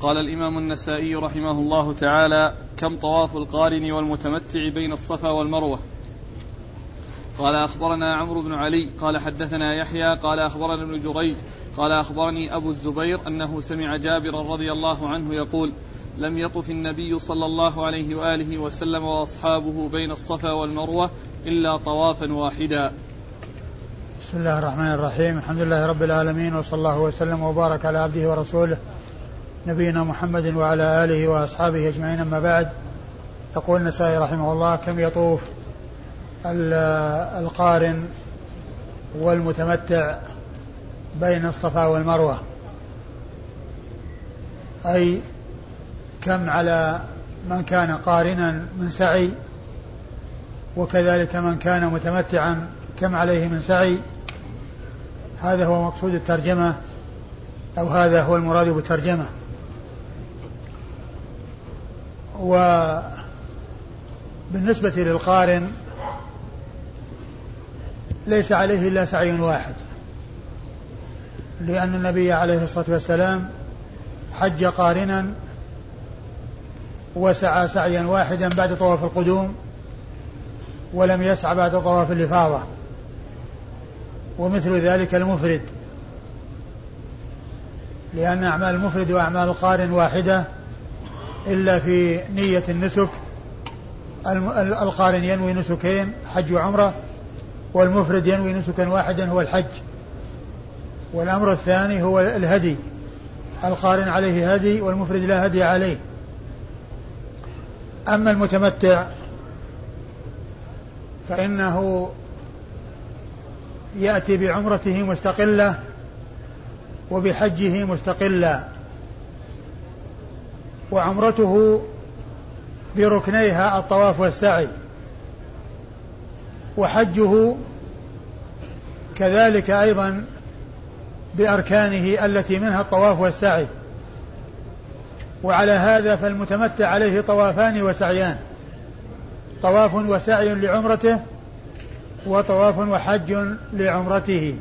قال الإمام النسائي رحمه الله تعالى كم طواف القارن والمتمتع بين الصفا والمروة؟ قال أخبرنا عمرو بن علي قال حدثنا يحيى قال أخبرنا ابن جريج قال أخبرني أبو الزبير أنه سمع جابرا رضي الله عنه يقول لم يطف النبي صلى الله عليه وآله وسلم وأصحابه بين الصفا والمروة إلا طوافا واحدا. بسم الله الرحمن الرحيم. الحمد لله رب العالمين وصلى الله وسلم وبارك على عبده ورسوله. نبينا محمد وعلى آله وأصحابه أجمعين أما بعد. يقول النسائي رحمه الله كم يطوف القارن والمتمتع بين الصفا والمروة؟ أي كم على من كان قارنا من سعي وكذلك من كان متمتعا كم عليه من سعي؟ هذا هو مقصود الترجمة أو هذا هو المراد بالترجمة. وبالنسبة للقارن ليس عليه إلا سعي واحد لأن النبي عليه الصلاة والسلام حج قارنا وسعى سعيا واحدا بعد طواف القدوم ولم يسعى بعد طواف الإفاضة ومثل ذلك المفرد لأن أعمال المفرد وأعمال القارن واحدة إلا في نية النسك. القارن ينوي نسكين حج وعمرة والمفرد ينوي نسكا واحدا هو الحج. والأمر الثاني هو الهدي. القارن عليه هدي والمفرد لا هدي عليه. أما المتمتع فإنه يأتي بعمرته مستقلة وبحجه مستقلا وعمرته بركنيها الطواف والسعي. وحجه كذلك أيضا بأركانه التي منها الطواف والسعي. وعلى هذا فالمتمتع عليه طوافان وسعيان. طواف وسعي لعمرته وطواف وحج لعمرته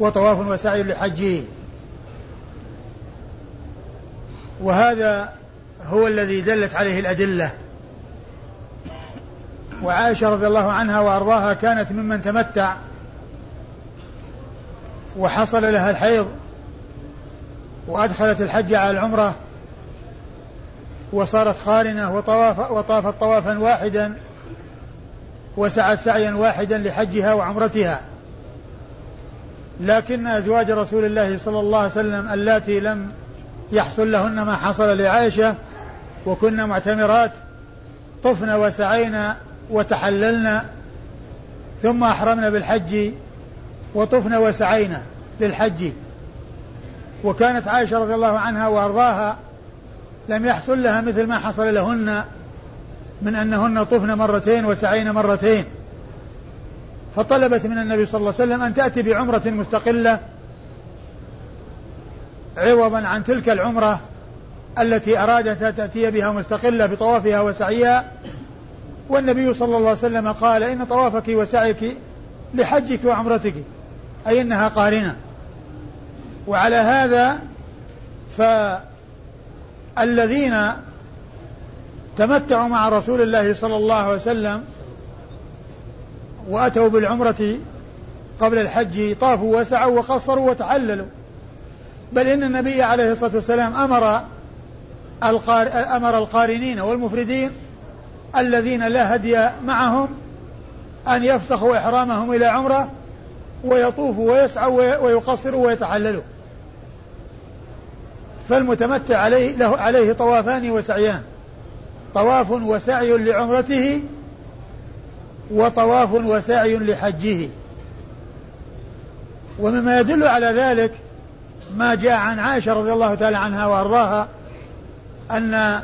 وطواف وسعي لحجه. وهذا هو الذي دلت عليه الأدلة. وعائشة رضي الله عنها وأرضاها كانت ممن تمتع وحصل لها الحيض وأدخلت الحج على العمرة وصارت قارنة وطواف وطافت طوافا واحدا وسعت سعيا واحدا لحجها وعمرتها. لكن أزواج رسول الله صلى الله عليه وسلم اللاتي لم يحصل لهن ما حصل لعائشة وكن معتمرات طفن وسعينا وتحللنا ثم أحرمنا بالحج وطفن وسعينا للحج. وكانت عائشة رضي الله عنها وأرضاها لم يحصل لها مثل ما حصل لهن من أنهن طفن مرتين وسعين مرتين. فطلبت من النبي صلى الله عليه وسلم أن تأتي بعمرة مستقلة عوضا عن تلك العمرة التي أرادت أن تأتي بها مستقلة بطوافها وسعيها. والنبي صلى الله عليه وسلم قال إن طوافك وسعيك لحجك وعمرتك. أي إنها قارنة. وعلى هذا فالذين تمتعوا مع رسول الله صلى الله عليه وسلم وأتوا بالعمرة قبل الحج طافوا وسعوا وقصروا وتحللوا. بل إن النبي عليه الصلاة والسلام أمر القار أمر القارنين والمفردين الذين لا هدي معهم أن يفسخوا إحرامهم إلى عمرة ويطوفوا ويسعوا ويقصروا ويتحللوا. فالمتمتع عليه له عليه طوافان وسعيان. طواف وسعي لعمرته وطواف وسعي لحجه. ومما يدل على ذلك ما جاء عن عائشة رضي الله تعالى عنها وأرضاها أن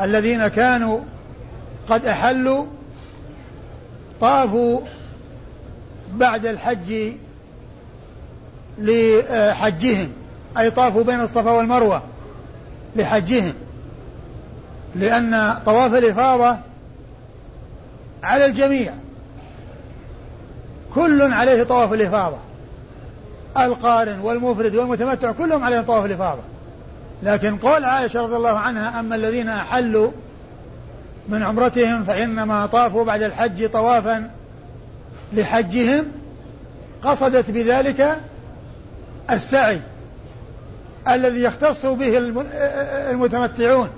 الذين كانوا قد أحلوا طافوا بعد الحج لحجهم أي طافوا بين الصفا والمروة لحجهم لأن طواف الإفاضة على الجميع كل عليه طواف الإفاضة. القارن والمفرد والمتمتع كلهم عليهم طواف الإفاضة. لكن قول عائشة رضي الله عنها أما الذين أحلوا من عمرتهم فإنما طافوا بعد الحج طوافا لحجهم قصدت بذلك السعي الذي يختص به المتمتعون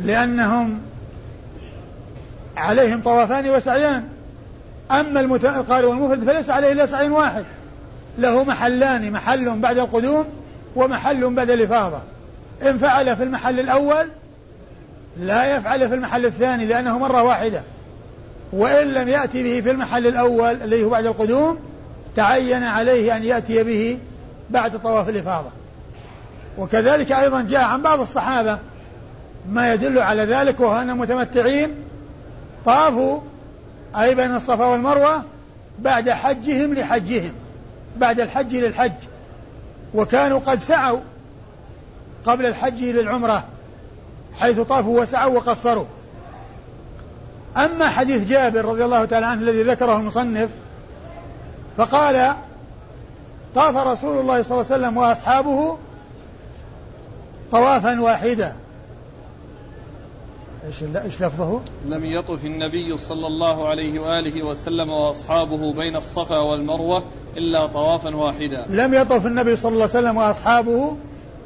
لأنهم عليهم طوافان وسعيان. أما القارئ والمفرد فليس عليه إلا سعي واحد. له محلان محل بعد القدوم ومحل بعد الإفاضة. إن فعل في المحل الأول لا يفعل في المحل الثاني لأنه مرة واحدة. وإن لم يأتي به في المحل الأول الذي هو بعد القدوم تعين عليه أن يأتي به بعد طواف الإفاضة. وكذلك أيضا جاء عن بعض الصحابة ما يدل على ذلك وهو أن المتمتعين طافوا أي بين الصفا والمروة بعد حجهم لحجهم. بعد الحج للحج وكانوا قد سعوا قبل الحج للعمرة حيث طافوا وسعوا وقصروا. أما حديث جابر رضي الله تعالى عنه الذي ذكره المصنف فقال طاف رسول الله صلى الله عليه وسلم وأصحابه طوافا واحدا. إيش إيش لفظه؟ لم يطف النبي صلى الله عليه وآله وسلم وأصحابه بين الصفا والمروة إلا طوافا واحدا. لم يطف النبي صلى الله عليه وسلم وأصحابه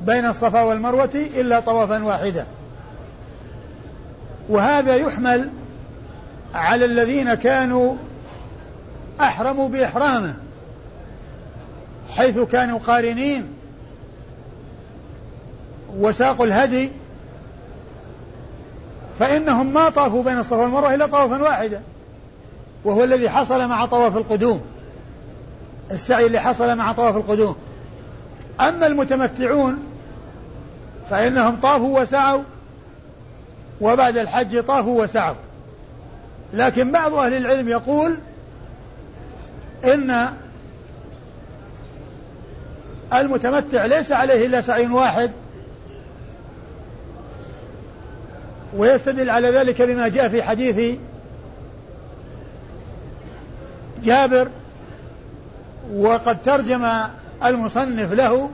بين الصفا والمروة إلا طوافا واحدا. وهذا يحمل على الذين كانوا احرموا بإحرامه حيث كانوا قارنين وساقوا الهدي فإنهم ما طافوا بين الصفا والمروة إلا طوافا واحدا وهو الذي حصل مع طواف القدوم السعي اللي حصل مع طواف القدوم. أما المتمتعون فإنهم طافوا وسعوا وبعد الحج طافوا وسعوا. لكن بعض أهل العلم يقول إن المتمتع ليس عليه إلا سعي واحد ويستدل على ذلك بما جاء في حديث جابر وقد ترجم المصنف له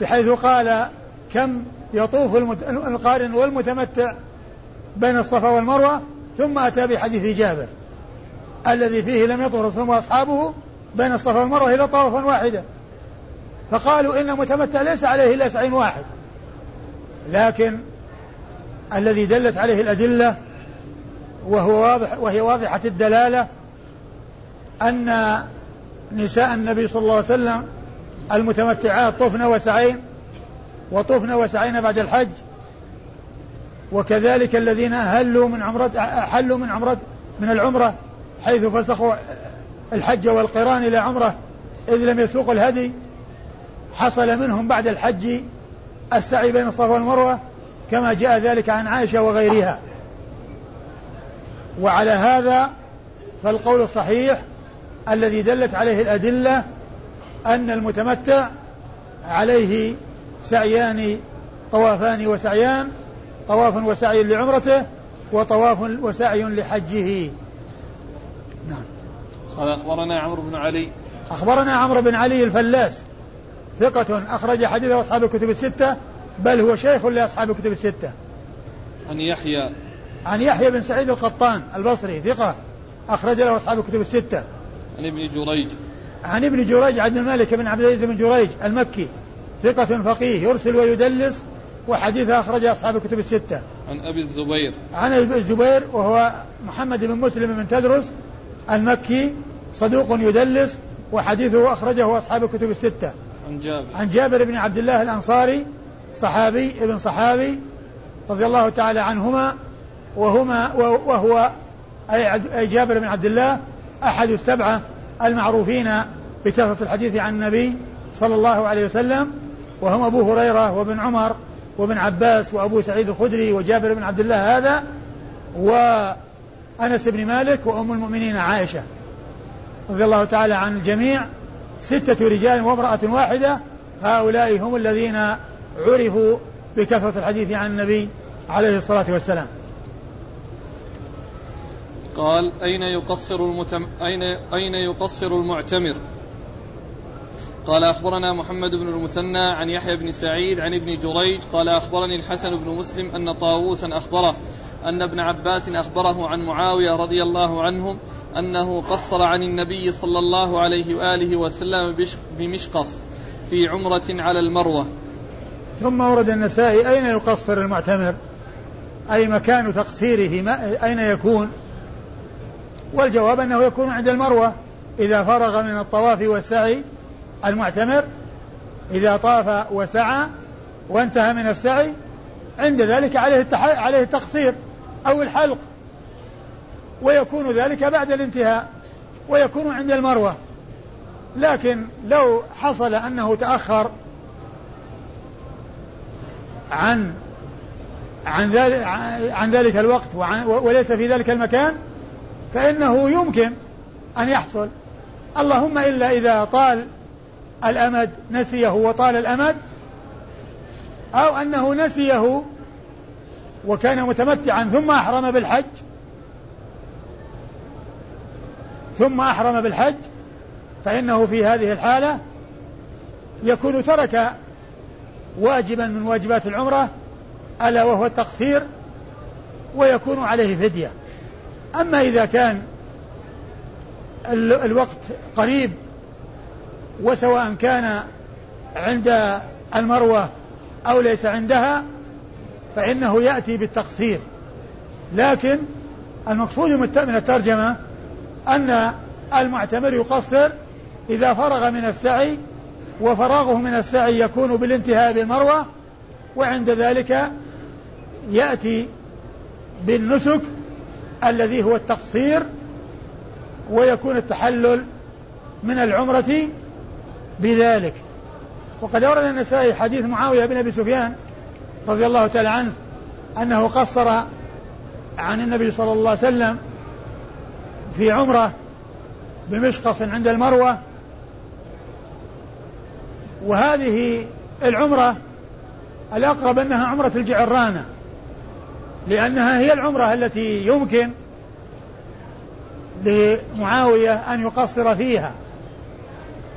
بحيث قال كم يطوف القارن والمتمتع بين الصفا والمروة ثم أتى بحديث جابر الذي فيه لم يطوف رسول الله وأصحابه بين الصفا والمروة إلا طوفا واحدا. فقالوا إن المتمتع ليس عليه إلا سعي واحد. لكن الذي دلت عليه الأدلة وهو واضح وهي واضحة الدلالة أن نساء النبي صلى الله عليه وسلم المتمتعات طفن وسعين وطفن وسعين بعد الحج. وكذلك الذين هلوا من عمرة حلوا من عمرة من العمرة حيث فسخوا الحج والقران إلى عمرة إذ لم يسوقوا الهدي حصل منهم بعد الحج السعي بين الصفا والمروة كما جاء ذلك عن عائشة وغيرها. وعلى هذا فالقول الصحيح الذي دلت عليه الأدلة أن المتمتع عليه سعيان طوافان وسعيان طواف وسعي لعمرته وطواف وسعي لحجه. نعم. قال أخبرنا عمرو بن علي. أخبرنا عمرو بن علي الفلاس. ثقة أخرج حديثه أصحاب الكتب الستة بل هو شيخ لأصحاب الكتب الستة. عن يحيى. عن يحيى بن سعيد القطان البصري ثقة أخرج له أصحاب الكتب الستة. عن ابن جريج عن ابن جريج عبد الملك بن عبد العزيز بن جريج المكي ثقة فقيه يرسل ويدلس وحديثه أخرج أصحاب الكتب الستة. عن أبي الزبير. عن أبي الزبير وهو محمد بن مسلم بن تدرس المكي صدوق يدلس وحديثه أخرجه أصحاب الكتب الستة. عن جابر. عن جابر بن عبد الله الأنصاري صحابي ابن صحابي رضي الله تعالى عنهما وهما وهو أي جابر بن عبد الله أحد السبعة المعروفين بكثرة الحديث عن النبي صلى الله عليه وسلم وهم أبو هريرة وابن عمر وابن عباس وأبو سعيد الخدري وجابر بن عبد الله هذا وأنس بن مالك وأم المؤمنين عائشة. رضي الله تعالى عن الجميع. ستة رجال وامرأة واحدة. هؤلاء هم الذين عرفوا بكثرة الحديث عن النبي عليه الصلاة والسلام. قال أين يقصر المتم... أين أين يقصر المعتمر؟ قال أخبرنا محمد بن المثنى عن يحيى بن سعيد عن ابن جريج قال أخبرني الحسن بن مسلم أن طاووسا أخبره أن ابن عباس أخبره عن معاوية رضي الله عنهم أنه قصر عن النبي صلى الله عليه وآله وسلم بمشقص في عمرة على المروة. ثم ورد النسائي أين يقصر المعتمر؟ أي مكان تقصيره أين يكون؟ والجواب أنه يكون عند المروة إذا فرغ من الطواف والسعي المعتمر إذا طاف وسعى وانتهى من السعي عند ذلك عليه عليه التقصير أو الحلق. ويكون ذلك بعد الانتهاء ويكون عند المروة. لكن لو حصل أنه تأخر عن عن ذلك عن ذلك الوقت وعن وليس في ذلك المكان فإنه يمكن أن يحصل. اللهم إلا إذا طال الأمد نسيه وطال الأمد أو أنه نسيه وكان متمتعا ثم أحرم بالحج ثم أحرم بالحج فإنه في هذه الحالة يكون ترك واجبا من واجبات العمرة ألا وهو التقصير ويكون عليه فدية. أما إذا كان الوقت قريب وسواء كان عند المروة أو ليس عندها فإنه يأتي بالتقصير. لكن المقصود من الترجمة أن المعتمر يقصر إذا فرغ من السعي وفراغه من السعي يكون بالانتهاء بالمروة وعند ذلك يأتي بالنسك الذي هو التقصير ويكون التحلل من العمرة بذلك. وقد أورد النسائي حديث معاوية بن أبي سفيان رضي الله تعالى عنه أنه قصر عن النبي صلى الله عليه وسلم في عمرة بمشقص عند المروة. وهذه العمرة الأقرب أنها عمرة الجعرانة. لأنها هي العمرة التي يمكن لمعاوية أن يقصر فيها.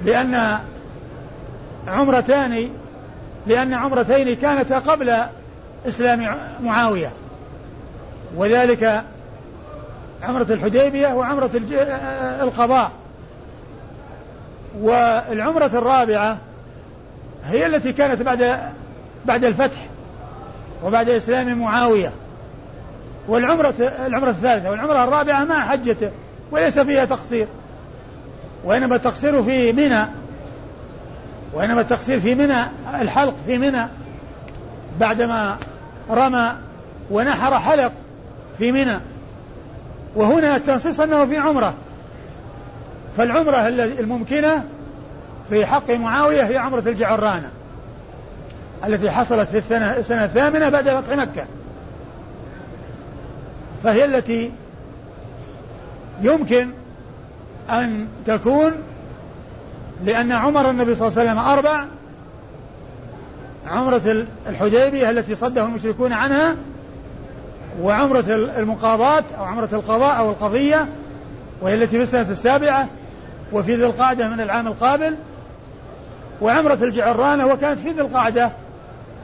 لأن عمرتان لأن عمرتين كانتا قبل إسلام معاوية. وذلك عمرة الحديبية وعمرة القضاء. والعمرة الرابعة هي التي كانت بعد بعد الفتح وبعد إسلام معاوية. والعمرة العمرة الثالثة والعمرة الرابعة مع حجته وليس فيها تقصير. وإنما التقصير في منى. وإنما التقصير في منى الحلق في منى. بعدما رمى ونحر حلق في منى. وهنا التنصيص أنه في عمرة. فالعمرة الممكنة في حق معاوية هي عمرة الجعرانة التي حصلت في السنة, السنة الثامنة بعد فتح مكة. فهي التي يمكن أن تكون لأن عمر النبي صلى الله عليه وسلم أربع. عمرة الحديبية التي صده المشركون عنها وعمرة المقاضاة أو عمرة القضاء أو القضية وهي التي في السنة السابعة وفي ذي القعدة من العام القابل. وعمرة الجعرانة وكانت في ذي القعدة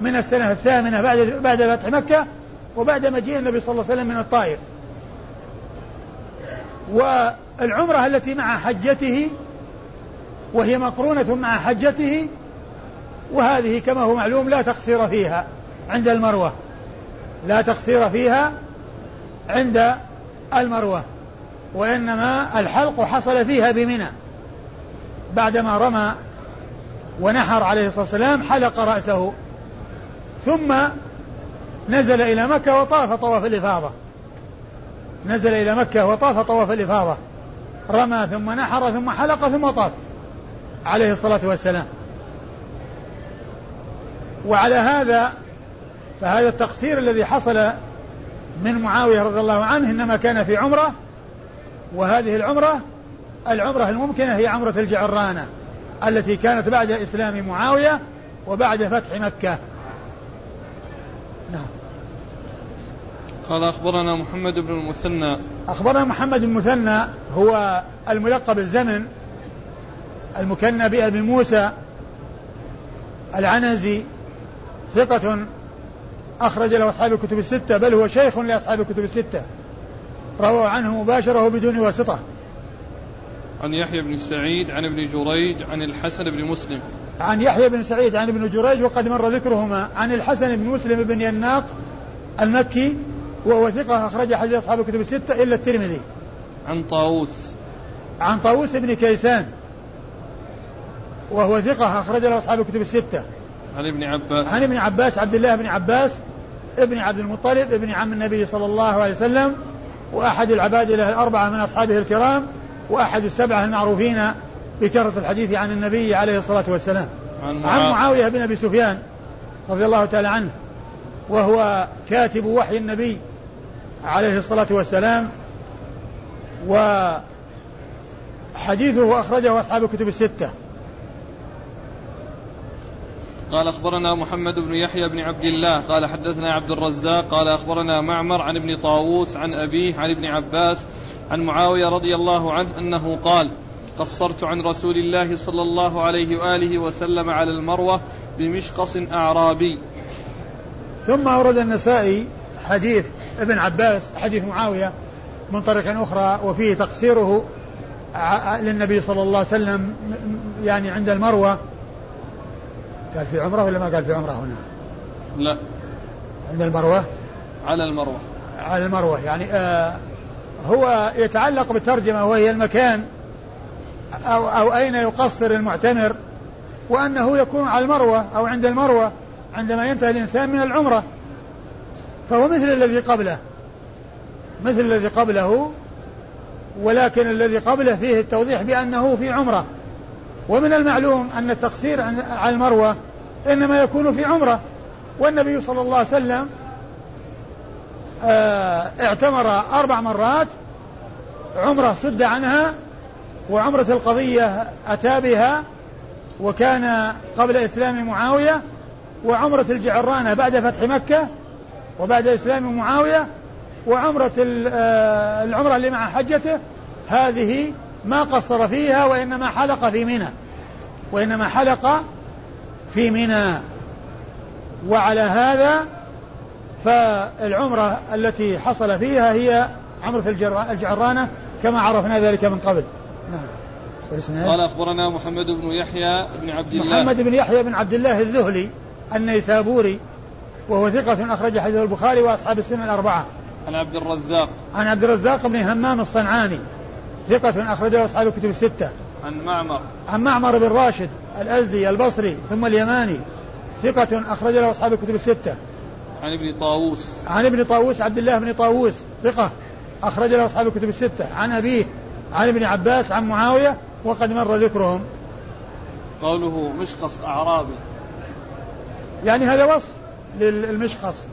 من السنة الثامنة بعد بعد فتح مكة. وبعد مجيء النبي صلى الله عليه وسلم من الطائف. والعمرة التي مع حجته وهي مقرونة مع حجته وهذه كما هو معلوم لا تقصير فيها عند المروة. لا تقصير فيها عند المروة. وإنما الحلق حصل فيها بمنى. بعدما رمى ونحر عليه الصلاة والسلام حلق رأسه. ثم نزل إلى مكة وطاف طواف الإفاضة. نزل إلى مكة وطاف طواف الإفاضة. رمى ثم نحر ثم حلق ثم طاف. عليه الصلاة والسلام. وعلى هذا فهذا التقصير الذي حصل من معاوية رضي الله عنه إنما كان في عمرة. وهذه العمرة العمرة الممكنة هي عمرة الجعرانة التي كانت بعد إسلام معاوية وبعد فتح مكة. نعم. قال أخبرنا محمد بن المثنى. أخبرنا محمد بن المثنى هو الملقب الزمن المكنى بأبي موسى العنزي ثقة أخرج له أصحاب الكتب الستة بل هو شيخ لأصحاب الكتب الستة. روى عنه مباشرة بدون واسطة. عن يحيى بن سعيد عن ابن جريج عن الحسن بن مسلم. عن يحيى بن سعيد عن ابن جريج وقد مر ذكرهما. عن الحسن بن مسلم بن يناق المكي وهو ثقة أخرج حديث أصحاب الكتب الستة إلا الترمذي. عن طاووس. عن طاووس بن كيسان. وهو ثقة أخرج له أصحاب الكتب الستة. عن ابن عباس. عن ابن عباس عبد الله بن عباس ابن عبد المطلب ابن عم النبي صلى الله عليه وسلم وأحد العبادلة الأربعة من أصحابه الكرام وأحد السبعة المعروفين بكثرة الحديث عن النبي عليه الصلاة والسلام. عن عن معاوية. معاوية بن أبي سفيان رضي الله تعالى عنه وهو كاتب وحي النبي. عليه الصلاة والسلام وحديثه أخرجه أصحاب الكتب الستة. قال أخبرنا محمد بن يحيى بن عبد الله قال حدثنا عبد الرزاق قال أخبرنا معمر عن ابن طاووس عن أبيه عن ابن عباس عن معاوية رضي الله عنه أنه قال قصرت عن رسول الله صلى الله عليه وآله وسلم على المروة بمشقص أعرابي. ثم أورد النسائي حديث ابن عباس حديث معاوية من طريق أخرى وفيه تقصيره للنبي صلى الله عليه وسلم يعني عند المروة. قال في عمرة ولا ما قال في عمرة هنا؟ لا. عند المروة؟ على المروة. على المروة يعني آه هو يتعلق بالترجمة وهي المكان أو, أو أين يقصر المعتمر وأنه يكون على المروة أو عند المروة عندما ينتهي الإنسان من العمرة. فهو مثل الذي قبله. مثل الذي قبله ولكن الذي قبله فيه التوضيح بأنه في عمرة. ومن المعلوم أن التقصير على المروة إنما يكون في عمرة. والنبي صلى الله عليه وسلم آه، اعتمر أربع مرات عمرة صد عنها وعمرة القضية أتى بها وكان قبل إسلام معاوية وعمرة الجعرانة بعد فتح مكة وبعد إسلام معاوية وعمرة آه، العمرة اللي مع حجته هذه ما قصر فيها وإنما حلق في منى. وإنما حلق في منى. وعلى هذا فالعمرة التي حصل فيها هي عمرة الجر- الجعرانة كما عرفنا ذلك من قبل. نعم؟ قال أخبرنا محمد بن يحيى بن عبد الله. محمد بن يحيى بن عبد الله الذهلي النيسابوري وهو ثقة أخرج حديث البخاري وأصحاب السنة الأربعة. عن عبد الرزاق. عن عبد الرزاق بن همام الصنعاني. ثقة أخرجه أصحاب الكتب الستة. عن معمر. عن معمر بن راشد الأزدي البصري ثم اليماني. ثقة أخرج له أصحاب الكتب الستة. عن ابن طاووس. عن ابن طاووس عبد الله بن طاووس. ثقة أخرج له أصحاب الكتب الستة. عن أبيه عن ابن عباس عن معاوية وقد مر ذكرهم. قوله مشقص أعرابي. يعني هذا وصف. للمشخص.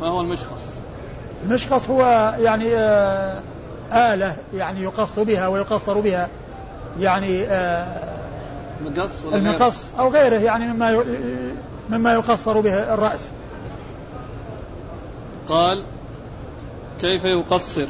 ما هو المشخص؟ المشخص هو يعني آه آلة يعني يقص بها ويقصر بها يعني آه مقص ولا؟ المقص أو غيره يعني مما مما يقصر به الرأس. قال كيف يقصر؟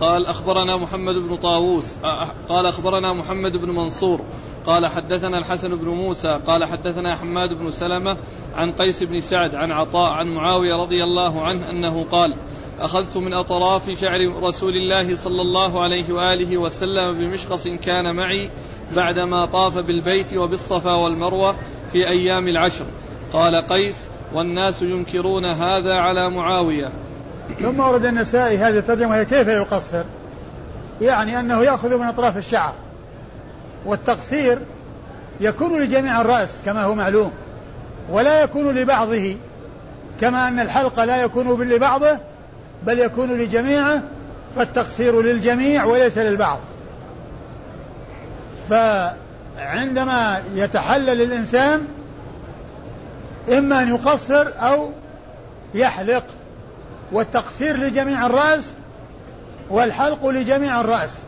قال أخبرنا محمد بن طاووس أ- قال أخبرنا محمد بن منصور قال حدثنا الحسن بن موسى قال حدثنا حماد بن سلمة عن قيس بن سعد عن عطاء عن معاوية رضي الله عنه أنه قال أخذت من أطراف شعر رسول الله صلى الله عليه وآله وسلم بمشقص كان معي بعدما طاف بالبيت وبالصفا والمروة في أيام العشر. قال قيس والناس ينكرون هذا على معاوية. ثم ورد النسائي هذه الترجمة كيف يقصر؟ يعني أنه يأخذ من أطراف الشعر. والتقصير يكون لجميع الرأس كما هو معلوم ولا يكون لبعضه كما أن الحلق لا يكون لبعضه بل يكون لجميعه فالتقصير للجميع وليس للبعض. فعندما يتحلل الإنسان إما أن يقصر أو يحلق والتقصير لجميع الرأس والحلق لجميع الرأس.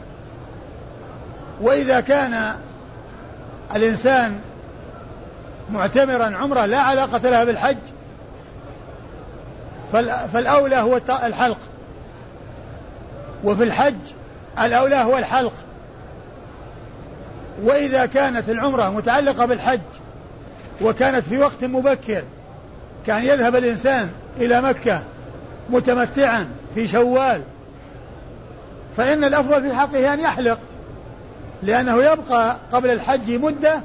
وإذا كان الإنسان معتمرا عمرة لا علاقة لها بالحج فال- فالأولى هو الحلق. وفي الحج الأولى هو الحلق. وإذا كانت العمرة متعلقة بالحج وكانت في وقت مبكر كان يذهب الإنسان إلى مكة متمتعا في شوال فإن الأفضل في حقه أن يحلق. لأنه يبقى قبل الحج مدة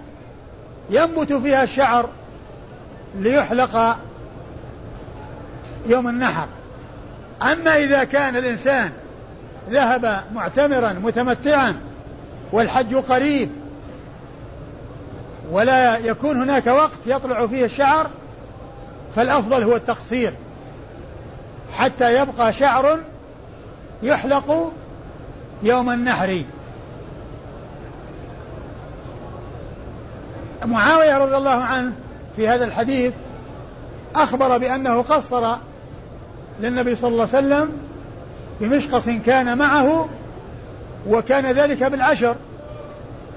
ينبت فيها الشعر ليحلق يوم النحر. أما إذا كان الإنسان ذهب معتمرا متمتعا والحج قريب ولا يكون هناك وقت يطلع فيه الشعر فالأفضل هو التقصير حتى يبقى شعر يحلق يوم النحر. معاوية رضي الله عنه في هذا الحديث أخبر بأنه قصر للنبي صلى الله عليه وسلم بمشقص كان معه وكان ذلك بالعشر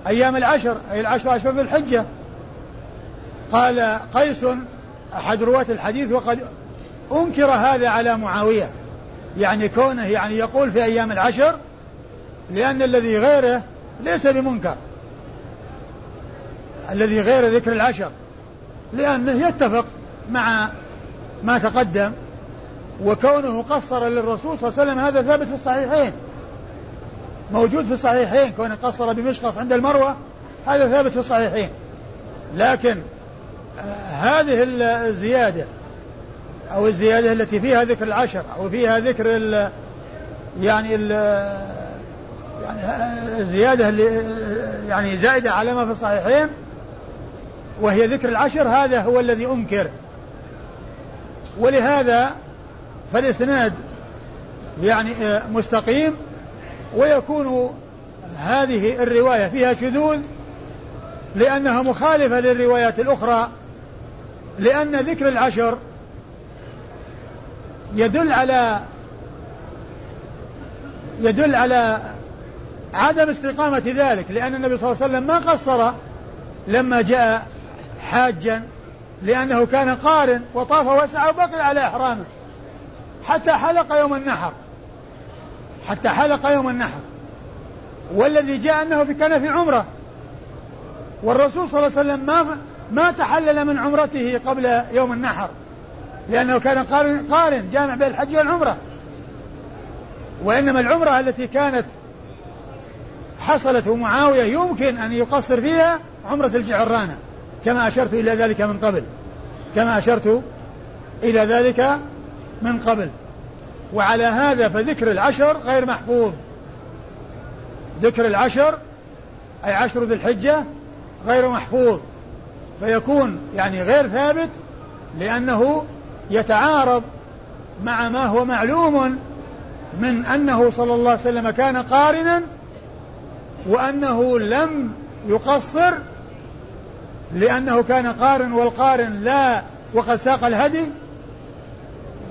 أيام العشر أي العشر أشهر ذي الحجة. قال قيس أحد رواة الحديث وقد أنكر هذا على معاوية. يعني كونه يعني يقول في أيام العشر لأن الذي غيره ليس بمنكر. الذي غير ذكر العشر لأنه يتفق مع ما تقدم وكونه قصر للرسول صلى الله عليه وسلم هذا ثابت في الصحيحين. موجود في الصحيحين كونه قصر بمشقص عند المروة هذا ثابت في الصحيحين. لكن آه هذه الزيادة أو الزيادة التي فيها ذكر العشر أو فيها ذكر ال يعني ال يعني الزيادة اللي يعني زائدة على ما في الصحيحين وهي ذكر العشر هذا هو الذي أنكر. ولهذا فالإسناد يعني آه، مستقيم ويكون هذه الرواية فيها شذوذ لأنها مخالفة للروايات الأخرى لأن ذكر العشر يدل على يدل على عدم استقامة ذلك لأن النبي صلى الله عليه وسلم ما قصر لما جاء حاجا لأنه كان قارن وطاف وسعى وبقي على إحرامه. حتى حلق يوم النحر. حتى حلق يوم النحر. والذي جاء أنه كان في عمرة. والرسول صلى الله عليه وسلم ما ما تحلل من عمرته قبل يوم النحر. لأنه كان قارن, قارن جامع بين الحج والعمرة. وإنما العمرة التي كانت حصلت معاوية يمكن أن يقصر فيها عمرة الجعرانة. كما أشرت إلى ذلك من قبل. كما أشرت إلى ذلك من قبل. وعلى هذا فذكر العشر غير محفوظ. ذكر العشر أي عشر ذي الحجة غير محفوظ. فيكون يعني غير ثابت لأنه يتعارض مع ما هو معلوم من أنه صلى الله عليه وسلم كان قارنا وأنه لم يقصر لأنه كان قارن والقارن لا وقد ساق الهدي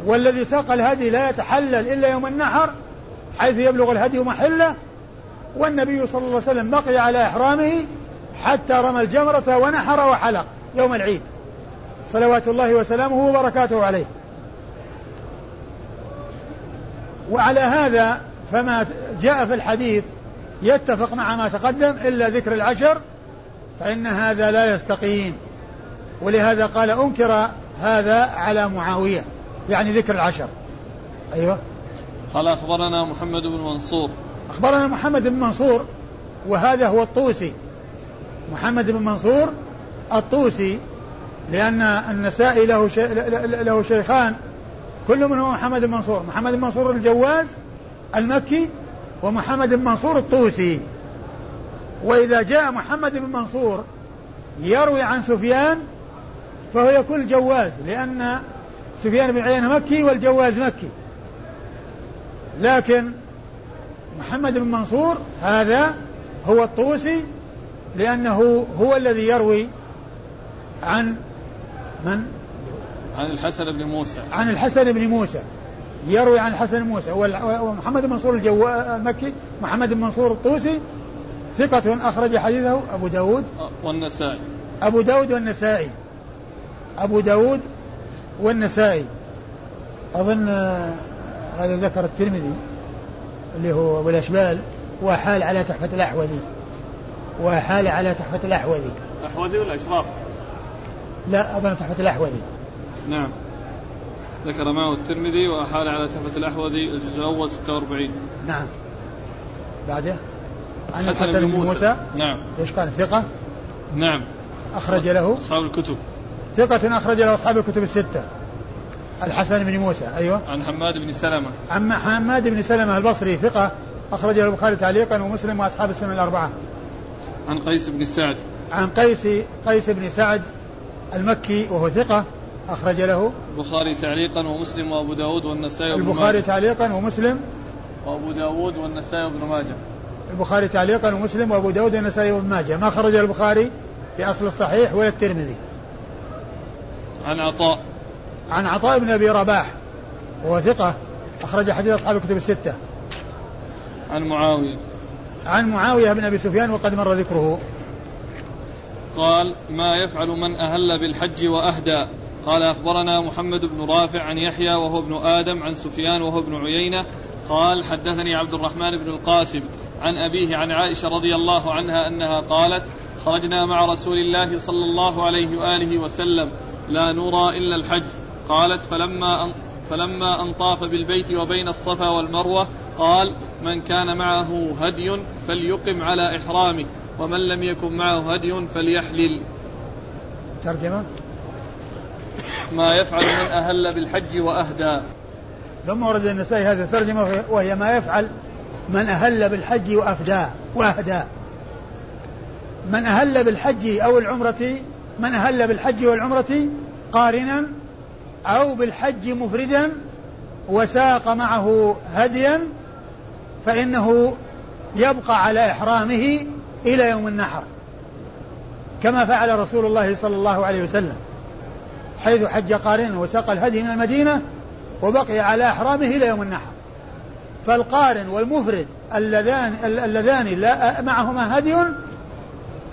والذي ساق الهدي لا يتحلل إلا يوم النحر حيث يبلغ الهدي محلة والنبي صلى الله عليه وسلم بقي على إحرامه حتى رمى الجمرة ونحر وحلق يوم العيد. صلوات الله وسلامه وبركاته عليه. وعلى هذا فما جاء في الحديث يتفق مع ما تقدم إلا ذكر العشر فإن هذا لا يستقيم. ولهذا قال أنكر هذا على معاوية يعني ذكر العشر. أيوة. قال أخبرنا محمد بن منصور. أخبرنا محمد بن منصور وهذا هو الطوسي. محمد بن منصور الطوسي لأن النسائي له شي... له شيخان كل منهم محمد بن منصور. محمد بن منصور الجواز المكي ومحمد بن منصور الطوسي. وإذا جاء محمد بن منصور يروي عن سفيان فهو يكون الجواز لأن سفيان بن عيينة مكي والجواز مكي. لكن محمد بن منصور هذا هو الطوسي لأنه هو الذي يروي عن من؟ عن الحسن بن موسى. عن الحسن بن موسى. يروي عن الحسن بن موسى. ومحمد بن منصور الجو... المكي محمد بن منصور الطوسي ثقة أخرج حديثه أبو داود. والنسائي. أبو داود والنسائي. أبو داود والنسائي. أظن هذا ذكر الترمذي اللي هو أبو الأشبال وحال على تحفة الأحوذي. وحال على تحفة الأحوذي. أحوذي ولا إشراف؟ لا أظن تحفة الأحوذي. نعم. ذكر معه الترمذي وأحال على تحفة الأحوذي الجزء الأول 46 نعم. بعده؟ عن الحسن بن موسى. موسى. نعم. إيش قال؟ ثقة؟ نعم. أخرج له. أصحاب الكتب. ثقة أخرج له أصحاب الكتب الستة. الحسن بن موسى أيوه. عن حماد بن سلمة. عن حماد بن سلمة البصري ثقة. أخرج له البخاري تعليقا ومسلم وأصحاب السنن الأربعة. عن قيس بن سعد. عن قيس قيس بن سعد المكي وهو ثقة. أخرج له. البخاري تعليقا ومسلم وأبو داود والنسائي البخاري تعليقا ومسلم. وأبو داود والنسائي وابن ماجه. البخاري تعليقا ومسلم وأبو داود والنسائي وابن ماجه. ما خرج البخاري في أصل الصحيح ولا الترمذي؟ عن عطاء. عن عطاء بن أبي رباح. وهو ثقة. أخرج حديث أصحاب الكتب الستة. عن معاوية. عن معاوية بن أبي سفيان وقد مر ذكره. قال ما يفعل من أهل بالحج وأهدى. قال أخبرنا محمد بن رافع عن يحيى وهو ابن آدم عن سفيان وهو ابن عيينة. قال حدثني عبد الرحمن بن القاسم. عن أبيه عن عائشة رضي الله عنها أنها قالت خرجنا مع رسول الله صلى الله عليه وآله وسلم لا نرى إلا الحج. قالت فلما أن فلما أن طاف بالبيت وبين الصفا والمروة قال من كان معه هدي فليقم على إحرامه ومن لم يكن معه هدي فليحلل. ترجمة؟ ما يفعل من أهل بالحج وأهدى. ثم ورد النسائي هذه الترجمة وهي ما يفعل من أهل بالحج وأفدى وأهدى. من أهل بالحج أو العمرة من أهل بالحج والعمرة قارنا أو بالحج مفردا وساق معه هديا فإنه يبقى على إحرامه إلى يوم النحر. كما فعل رسول الله صلى الله عليه وسلم حيث حج قارنا وساق الهدي من المدينة وبقي على إحرامه إلى يوم النحر. فالقارن والمفرد اللذان اللذان لا معهما هدي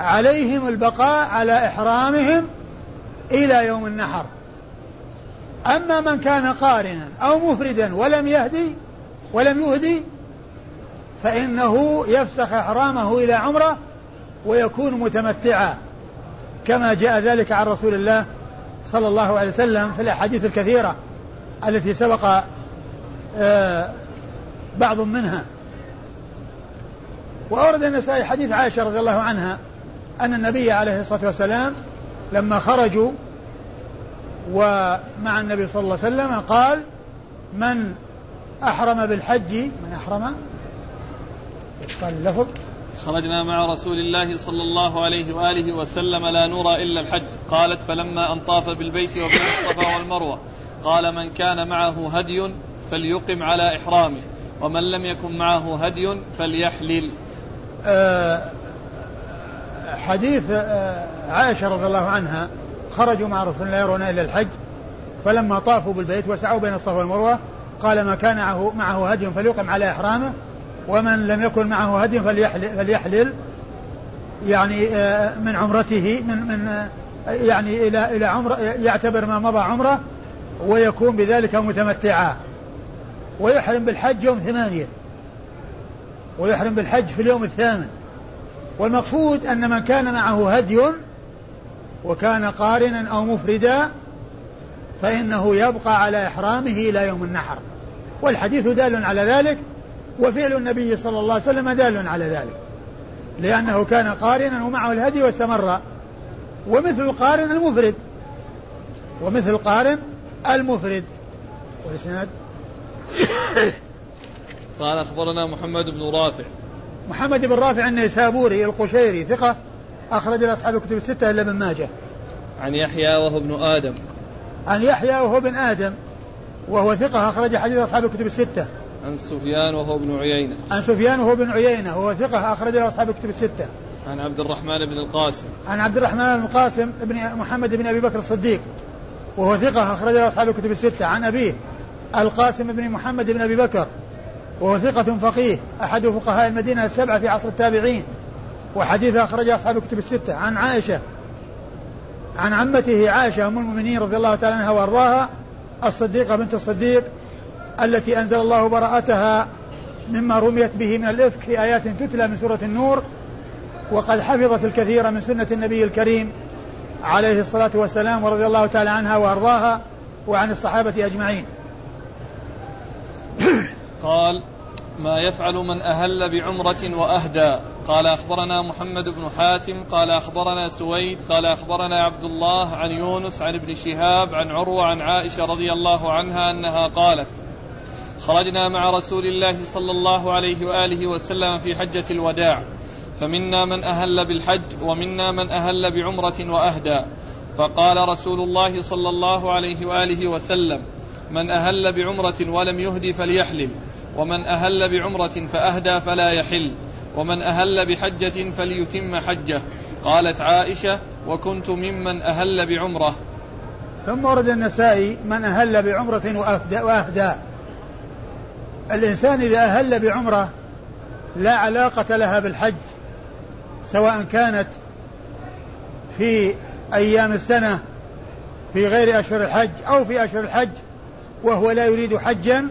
عليهم البقاء على إحرامهم إلى يوم النحر. أما من كان قارنا أو مفردا ولم يهدي ولم يهدي فإنه يفسخ إحرامه إلى عمرة ويكون متمتعا كما جاء ذلك عن رسول الله صلى الله عليه وسلم في الأحاديث الكثيرة التي سبق آه، بعض منها. وأورد النسائي حديث عائشة رضي الله عنها أن النبي عليه الصلاة والسلام لما خرجوا ومع النبي صلى الله عليه وسلم قال من أحرم بالحج من أحرم؟ قال اللفظ خرجنا مع رسول الله صلى الله عليه وآله وسلم لا نرى إلا الحج. قالت فلما أن طاف بالبيت وبين الصفا والمروة. قال من كان معه هدي فليقم على إحرامه. ومن لم يكن معه هدي فليحلل. أه حديث أه عائشة رضي الله عنها خرجوا مع رسول الله يرون إلى الحج فلما طافوا بالبيت وسعوا بين الصفا والمروة قال ما كان معه هدي فليقم على إحرامه ومن لم يكن معه هدي فليحلل, فليحلل يعني آه، من عمرته من من آه، يعني إلى إلى عمرة يعتبر ما مضى عمرة ويكون بذلك متمتعا. ويحرم بالحج يوم ثمانية. ويحرم بالحج في اليوم الثامن. والمقصود أن من كان معه هدي وكان قارنا أو مفردا فإنه يبقى على إحرامه إلى يوم النحر. والحديث دال على ذلك وفعل النبي صلى الله عليه وسلم دال على ذلك. لأنه كان قارنا ومعه الهدي واستمر. ومثل القارن المفرد. ومثل القارن المفرد. والإسناد قال أخبرنا محمد بن رافع. محمد بن رافع النيسابوري القشيري ثقة أخرج أصحاب الكتب الستة إلا ابن ماجه. عن يحيى وهو ابن آدم. عن يحيى وهو ابن آدم وهو ثقة أخرج حديث أصحاب الكتب الستة. عن سفيان وهو ابن عيينة. عن سفيان وهو ابن عيينة وهو ثقة أخرج له أصحاب الكتب الستة. عن عبد الرحمن بن القاسم. عن عبد الرحمن بن القاسم بن محمد بن أبي بكر الصديق وهو ثقة أخرج له أصحاب الكتب الستة. عن أبيه القاسم بن محمد بن أبي بكر وهو ثقة فقيه أحد فقهاء المدينة السبعة في عصر التابعين وحديث أخرج أصحاب الكتب الستة. عن عائشة عن عمته عائشة أم المؤمنين رضي الله تعالى عنها وأرضاها الصديقة بنت الصديق التي أنزل الله براءتها مما رميت به من الإفك في آيات تتلى من سورة النور وقد حفظت الكثير من سنة النبي الكريم عليه الصلاة والسلام ورضي الله تعالى عنها وأرضاها وعن الصحابة أجمعين. قال ما يفعل من أهل بعمرة وأهدى. قال أخبرنا محمد بن حاتم. قال أخبرنا سويد. قال أخبرنا عبد الله عن يونس عن ابن شهاب عن عروة عن عائشة رضي الله عنها أنها قالت خرجنا مع رسول الله صلى الله عليه وآله وسلم في حجة الوداع. فمنا من أهل بالحج ومنا من أهل بعمرة وأهدى. فقال رسول الله صلى الله عليه وآله وسلم من أهل بعمرة ولم يهدي فليحلل. ومن أهل بعمرة فأهدى فلا يحل ومن أهل بحجة فليتم حجه. قالت عائشة وكنت ممن أهل بعمرة. ثم ورد النسائي من أهل بعمرة وأهدى, وأهدى. الإنسان إذا أهل بعمرة لا علاقة لها بالحج سواء كانت في أيام السنة في غير أشهر الحج أو في أشهر الحج وهو لا يريد حجا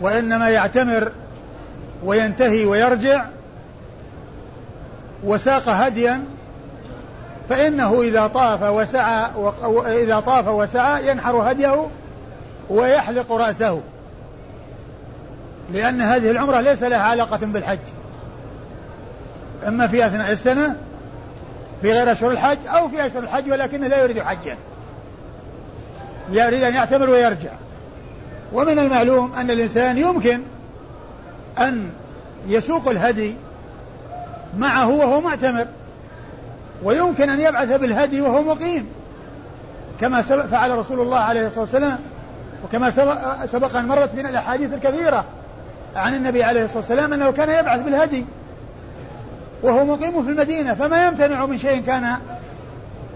وإنما يعتمر وينتهي ويرجع وساق هديا فإنه إذا طاف وسعى إذا طاف وسعى ينحر هديه ويحلق رأسه. لأن هذه العمرة ليس لها علاقة بالحج. إما في أثناء السنة في غير أشهر الحج أو في أشهر الحج ولكنه لا يريد حجا. يريد أن يعتمر ويرجع. ومن المعلوم أن الإنسان يمكن أن يسوق الهدي معه وهو معتمر ويمكن أن يبعث بالهدي وهو مقيم كما فعل رسول الله عليه الصلاة والسلام وكما سبق أن مرت بنا الأحاديث الكثيرة عن النبي عليه الصلاة والسلام أنه كان يبعث بالهدي وهو مقيم في المدينة فما يمتنع من شيء كان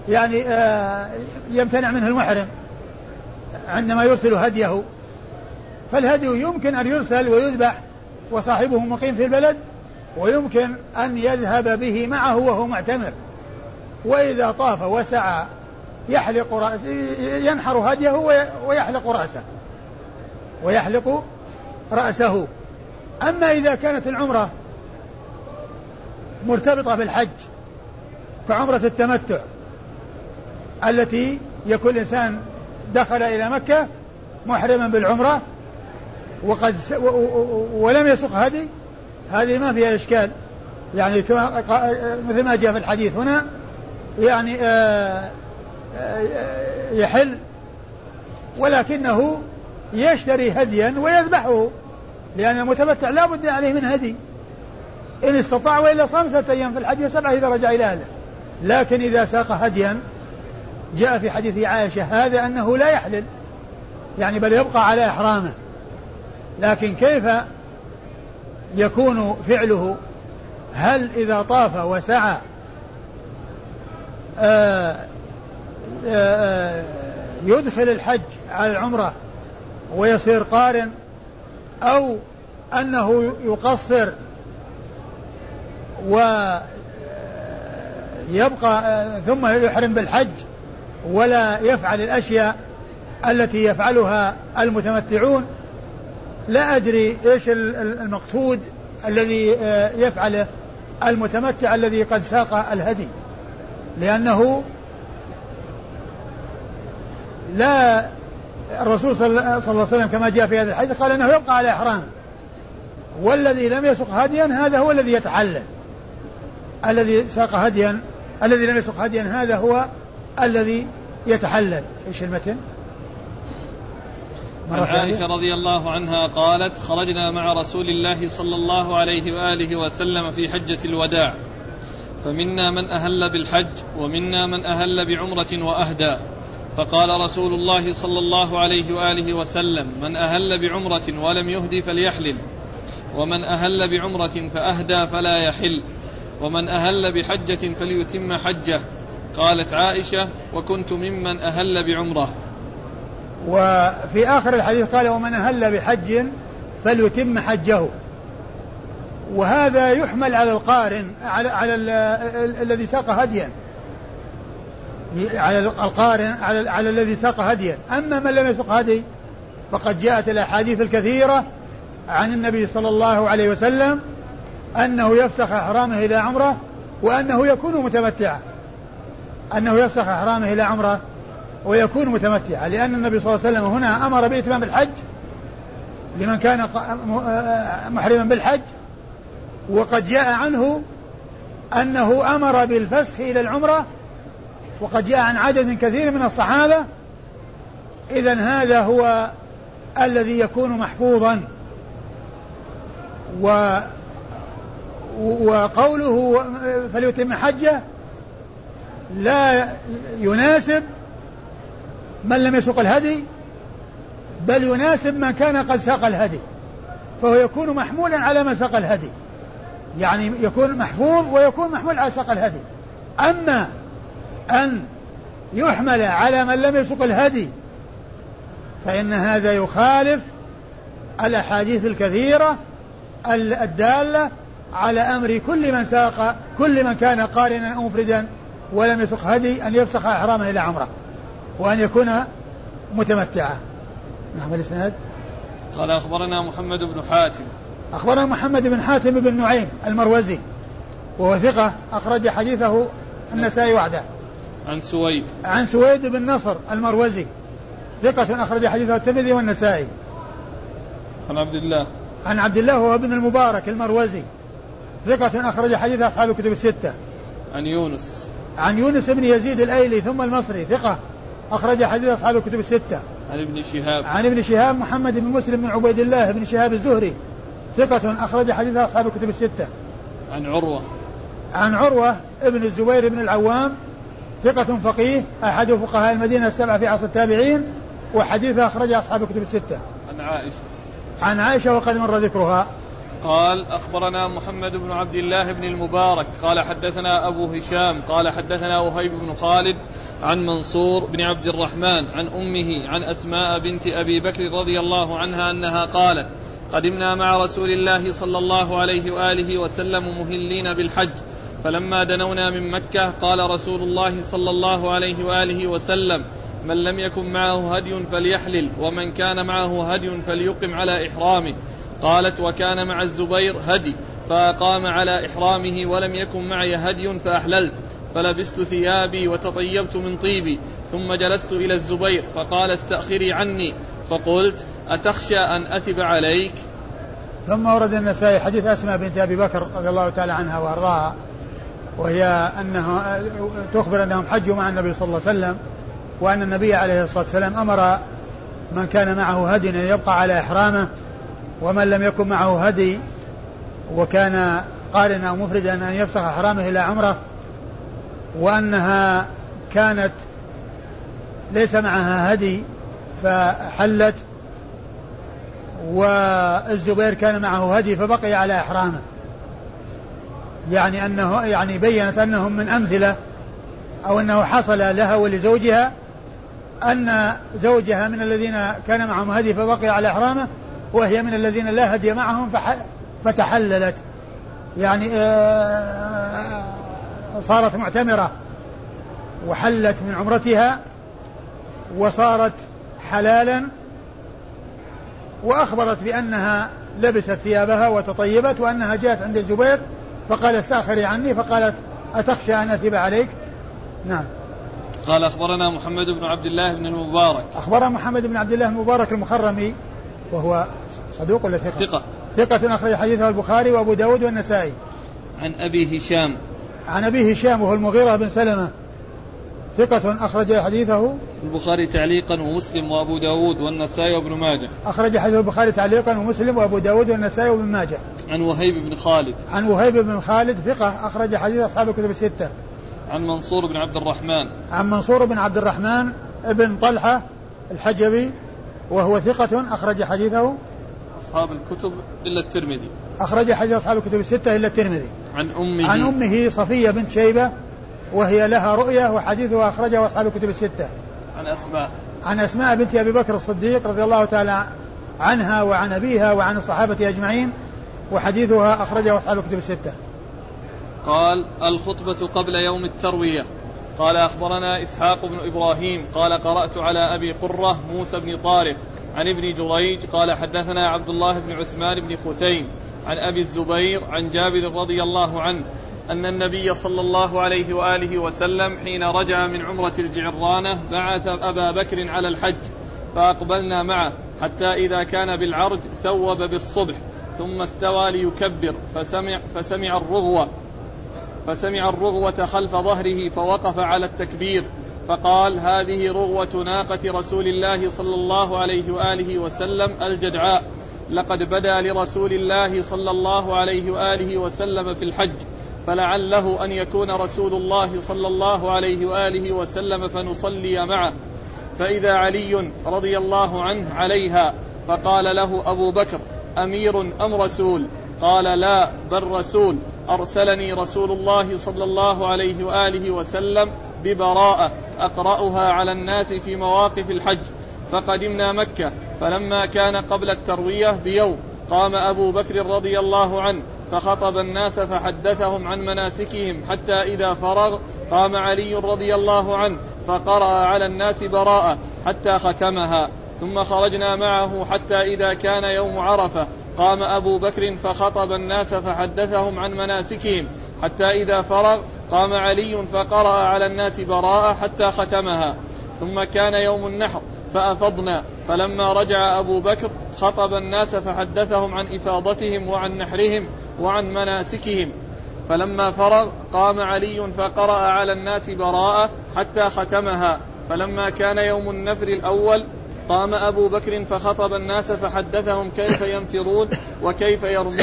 يعني آه، يمتنع منه المحرم عندما يرسل هديه. فالهدي يمكن أن يرسل ويذبح وصاحبه مقيم في البلد ويمكن أن يذهب به معه وهو معتمر. وإذا طاف وسعى يحلق رأسه ينحر هديه ويحلق رأسه ويحلق رأسه. أما إذا كانت العمرة مرتبطة بالحج كعمرة التمتع التي يكون الإنسان دخل إلى مكة محرما بالعمرة وقد ولم يسق هدي هذه ما فيها إشكال. يعني كما مثل ما جاء في الحديث هنا يعني آه، آه، يحل ولكنه يشتري هديا ويذبحه لأن المتمتع لا بد عليه من هدي. إن استطاع وإلا صام ثلاثة أيام في الحج وسبعة إذا رجع إلى أهله. لكن إذا ساق هديا جاء في حديث عائشة هذا أنه لا يحلل. يعني بل يبقى على إحرامه. لكن كيف يكون فعله؟ هل إذا طاف وسعى آه، آآ آه، يدخل الحج على العمرة ويصير قارن أو أنه يقصر ويبقى ثم يحرم بالحج ولا يفعل الأشياء التي يفعلها المتمتعون؟ لا أدري إيش المقصود الذي آه، يفعله المتمتع الذي قد ساق الهدي. لأنه لا الرسول صلى الله عليه وسلم كما جاء في هذا الحديث قال إنه يبقى على احرامه والذي لم يسق هديا هذا هو الذي يتحلل الذي ساق هديا الذي لم يسق هديا هذا هو الذي يتحلل إيش المتن؟ عن عائشة رضي الله عنها قالت خرجنا مع رسول الله صلى الله عليه وآله وسلم في حجة الوداع. فمنا من أهل بالحج ومنا من أهل بعمرة وأهدى. فقال رسول الله صلى الله عليه وآله وسلم من أهل بعمرة ولم يهدي فليحلل ومن أهل بعمرة فأهدى فلا يحل ومن أهل بحجة فليتم حجه. قالت عائشة وكنت ممن أهل بعمرة. وفي آخر الحديث قال ومن أهل بحج فليتم حجه. وهذا يحمل على القارن على على الذي ساق هديا. على القارن على, على الذي ساق هديا. أما من لم يسق هدي فقد جاءت الأحاديث الكثيرة عن النبي صلى الله عليه وسلم أنه يفسخ إحرامه إلى عمرة وأنه يكون متمتعا. أنه يفسخ إحرامه إلى عمرة ويكون متمتعا. لأن النبي صلى الله عليه وسلم هنا أمر بإتمام الحج لمن كان محرما بالحج وقد جاء عنه أنه أمر بالفسخ إلى العمرة وقد جاء عن عدد كثير من الصحابة إذا هذا هو الذي يكون محفوظا. و وقوله فليتم حجه لا يناسب من لم يسق الهدي بل يناسب من كان قد ساق الهدي فهو يكون محمولا على من ساق الهدي. يعني يكون محفوظ ويكون محمول على ساق الهدي. أما أن يحمل على من لم يسق الهدي فإن هذا يخالف الأحاديث الكثيرة الدالة على أمر كل من ساق كل من كان قارنا أو مفردا ولم يسق هدي أن يفسخ إحرامه إلى عمرة. وأن يكون متمتعا. نعم الإسناد. قال أخبرنا محمد بن حاتم. أخبرنا محمد بن حاتم بن نعيم المروزي وهو ثقة أخرج حديثه النسائي وحده. عن سويد. عن سويد بن نصر المروزي ثقة أخرج حديثه الترمذي والنسائي. عن عبد الله. عن عبد الله هو ابن المبارك المروزي ثقة أخرج حديث أصحاب الكتب الستة. عن يونس. عن يونس بن يزيد الأيلي ثم المصري ثقة أخرج حديث أصحاب الكتب الستة. عن ابن شهاب. عن ابن شهاب محمد بن مسلم بن عبيد الله بن شهاب الزهري. ثقة أخرج حديث أصحاب الكتب الستة. عن عروة. عن عروة ابن الزبير بن العوام. ثقة فقيه. أحد فقهاء المدينة السبعة في عصر التابعين. وحديثه أخرج أصحاب الكتب الستة. عن عائشة. عن عائشة وقد مر ذكرها. قال أخبرنا محمد بن عبد الله بن المبارك قال حدثنا أبو هشام قال حدثنا وهيب بن خالد عن منصور بن عبد الرحمن عن أمه عن أسماء بنت أبي بكر رضي الله عنها أنها قالت قدمنا مع رسول الله صلى الله عليه وآله وسلم مهلين بالحج فلما دنونا من مكة قال رسول الله صلى الله عليه وآله وسلم من لم يكن معه هدي فليحلل ومن كان معه هدي فليقم على إحرامه قالت وكان مع الزبير هدي فأقام على إحرامه ولم يكن معي هدي فأحللت فلبست ثيابي وتطيبت من طيبي ثم جلست إلى الزبير فقال استأخري عني فقلت أتخشى أن أثب عليك؟ ثم ورد النسائي حديث أسماء بنت أبي بكر رضي الله تعالى عنها وأرضاها وهي أنه تخبر أنهم حجوا مع النبي صلى الله عليه وسلم وأن النبي عليه الصلاة والسلام أمر من كان معه هدي أن يبقى على إحرامه ومن لم يكن معه هدي وكان قارنا أو مفردا أن يفسخ إحرامه إلى عمرة وأنها كانت ليس معها هدي فحلت والزبير كان معه هدي فبقي على إحرامه. يعني أنه يعني بينت أنهم من أمثلة أو أنه حصل لها ولزوجها أن زوجها من الذين كان معهم هدي فبقي على إحرامه وهي من الذين لا هدي معهم فتحللت. يعني آه، صارت معتمرة وحلت من عمرتها وصارت حلالا وأخبرت بأنها لبست ثيابها وتطيبت وأنها جاءت عند الزبير فقال استأخري عني فقالت أتخشى أن أثب عليك؟ نعم. قال أخبرنا محمد بن عبد الله بن المبارك. أخبرنا محمد بن عبد الله المبارك المخرمي وهو صدوق ولا ثقة؟ ثقة. ثقة أخرج حديثه البخاري وأبو داود والنسائي. عن أبي هشام. عن أبي هشام وهو المغيرة بن سلمة. ثقة أخرج حديثه البخاري تعليقا ومسلم وأبو داود والنسائي وابن ماجه. أخرج حديث البخاري تعليقا ومسلم وأبو داود والنسائي وابن ماجه. عن وهيب بن خالد. عن وهيب بن خالد ثقة أخرج حديث أصحاب الكتب الستة. عن منصور بن عبد الرحمن. عن منصور بن عبد الرحمن بن طلحة الحجبي وهو ثقة أخرج حديثه أصحاب الكتب إلا الترمذي. أخرج حديث أصحاب الكتب الستة إلا الترمذي. عن أمه. عن أمه صفية بنت شيبة وهي لها رؤية وحديثها أخرجه أصحاب الكتب الستة. عن أسماء. عن أسماء بنت أبي بكر الصديق رضي الله تعالى عنها وعن أبيها وعن الصحابة أجمعين وحديثها أخرجه أصحاب الكتب الستة. قال الخطبة قبل يوم التروية. قال أخبرنا إسحاق بن إبراهيم قال قرأت على أبي قرة موسى بن طارق عن ابن جريج قال حدثنا عبد الله بن عثمان بن خثيم عن أبي الزبير عن جابر رضي الله عنه أن النبي صلى الله عليه وآله وسلم حين رجع من عمرة الجعرانة بعث أبا بكر على الحج فأقبلنا معه حتى إذا كان بالعرج ثوب بالصبح ثم استوى ليكبر فسمع, فسمع الرغوة فسمع الرغوة خلف ظهره فوقف على التكبير فقال هذه رغوة ناقة رسول الله صلى الله عليه وآله وسلم الجدعاء لقد بدا لرسول الله صلى الله عليه وآله وسلم في الحج فلعله أن يكون رسول الله صلى الله عليه وآله وسلم فنصلي معه. فإذا علي رضي الله عنه عليها فقال له أبو بكر أمير أم رسول؟ قال لا بل رسول. أرسلني رسول الله صلى الله عليه وآله وسلم ببراءة أقرأها على الناس في مواقف الحج. فقدمنا مكة فلما كان قبل التروية بيوم قام أبو بكر رضي الله عنه فخطب الناس فحدثهم عن مناسكهم حتى إذا فرغ قام علي رضي الله عنه فقرأ على الناس براءة حتى ختمها. ثم خرجنا معه حتى إذا كان يوم عرفة قام أبو بكر فخطب الناس فحدثهم عن مناسكهم حتى إذا فرغ قام علي فقرأ على الناس براءة حتى ختمها. ثم كان يوم النحر فأفضنا. فلما رجع أبو بكر خطب الناس فحدثهم عن إفاضتهم وعن نحرهم وعن مناسكهم. فلما فرغ قام علي فقرأ على الناس براءة حتى ختمها. فلما كان يوم النفر الأول قام أبو بكر فخطب الناس فحدثهم كيف ينفرون وكيف يرمون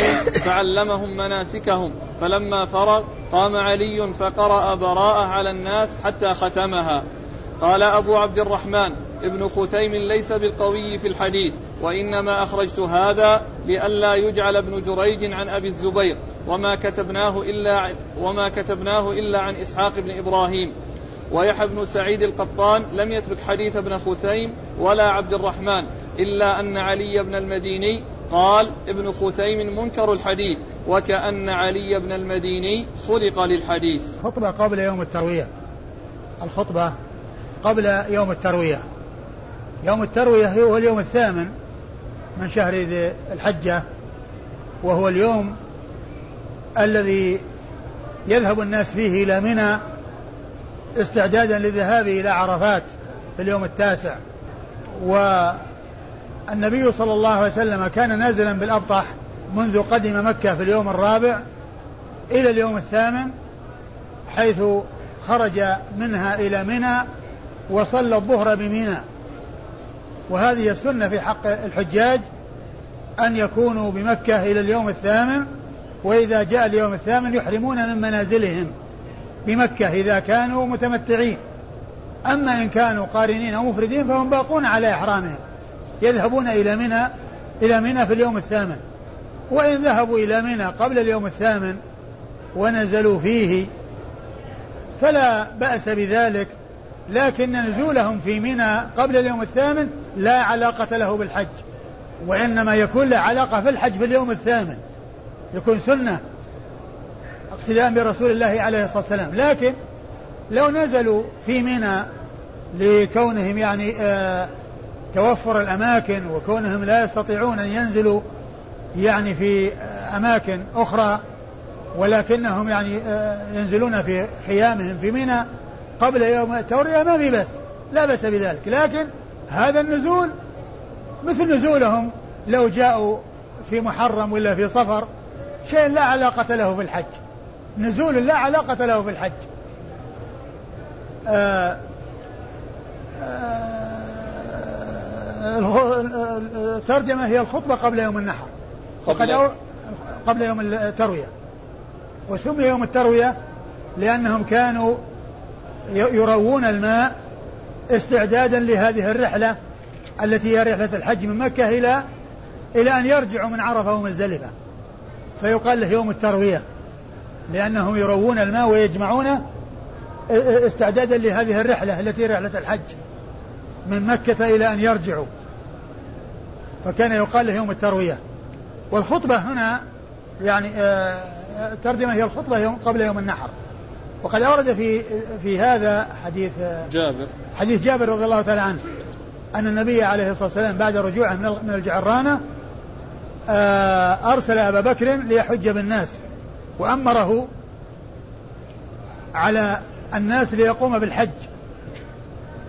فعلمهم مناسكهم. فلما فرغ قام علي فقرأ براءة على الناس حتى ختمها. قال أبو عبد الرحمن ابن خثيم ليس بالقوي في الحديث وإنما أخرجت هذا لئلا يجعل ابن جريج عن أبي الزبير وما كتبناه إلا وما كتبناه إلا عن إسحاق بن إبراهيم. ويحيى بن سعيد القطان لم يترك حديث ابن خثيم ولا عبد الرحمن إلا أن علي بن المديني قال ابن خثيم منكر الحديث وكأن علي بن المديني خلق للحديث. خطبة قبل يوم التروية. الخطبة قبل يوم التروية. يوم التروية هو اليوم الثامن من شهر ذي الحجة وهو اليوم الذي يذهب الناس فيه إلى منى استعدادا للذهاب إلى عرفات في اليوم التاسع. والنبي صلى الله عليه وسلم كان نازلا بالأبطح منذ قدم مكة في اليوم الرابع إلى اليوم الثامن حيث خرج منها إلى منى وصلى الظهر بمنى. وهذه السنة في حق الحجاج أن يكونوا بمكة إلى اليوم الثامن وإذا جاء اليوم الثامن يحرمون من منازلهم بمكة إذا كانوا متمتعين. أما إن كانوا قارنين أو مفردين فهم باقون على إحرامهم يذهبون إلى منى إلى منى في اليوم الثامن. وإن ذهبوا إلى منى قبل اليوم الثامن ونزلوا فيه فلا بأس بذلك لكن نزولهم في منى قبل اليوم الثامن لا علاقة له بالحج وإنما يكون له علاقة في الحج في اليوم الثامن. يكون سنة اقتداء برسول الله عليه الصلاة والسلام. لكن لو نزلوا في منى لكونهم يعني آه توفر الأماكن وكونهم لا يستطيعون أن ينزلوا يعني في أماكن أخرى ولكنهم يعني آه ينزلون في خيامهم في منى قبل يوم التورية ما في بس لا بأس بذلك. لكن هذا النزول مثل نزولهم لو جاءوا في محرم ولا في صفر شيء لا علاقة له في الحج. نزول لا علاقة له في الحج. آه الترجمة هي الخطبة قبل يوم النحر. قبل, قبل يوم التروية. وسمي يوم التروية لأنهم كانوا يروون الماء استعدادا لهذه الرحلة التي هي رحلة الحج من مكة إلى إلى أن يرجعوا من عرفة ومزدلفة فيقال له يوم التروية لأنهم يروون الماء ويجمعونه استعدادا لهذه الرحلة التي رحلة الحج من مكة إلى أن يرجعوا. فكان يقال له يوم التروية. والخطبة هنا يعني الترجمة هي الخطبة يوم قبل يوم النحر. وقد أورد في في هذا حديث جابر. حديث جابر رضي الله تعالى عنه أن النبي عليه الصلاة والسلام بعد رجوعه من الجعرانة أرسل أبا بكر ليحج بالناس وأمره على الناس ليقوم بالحج.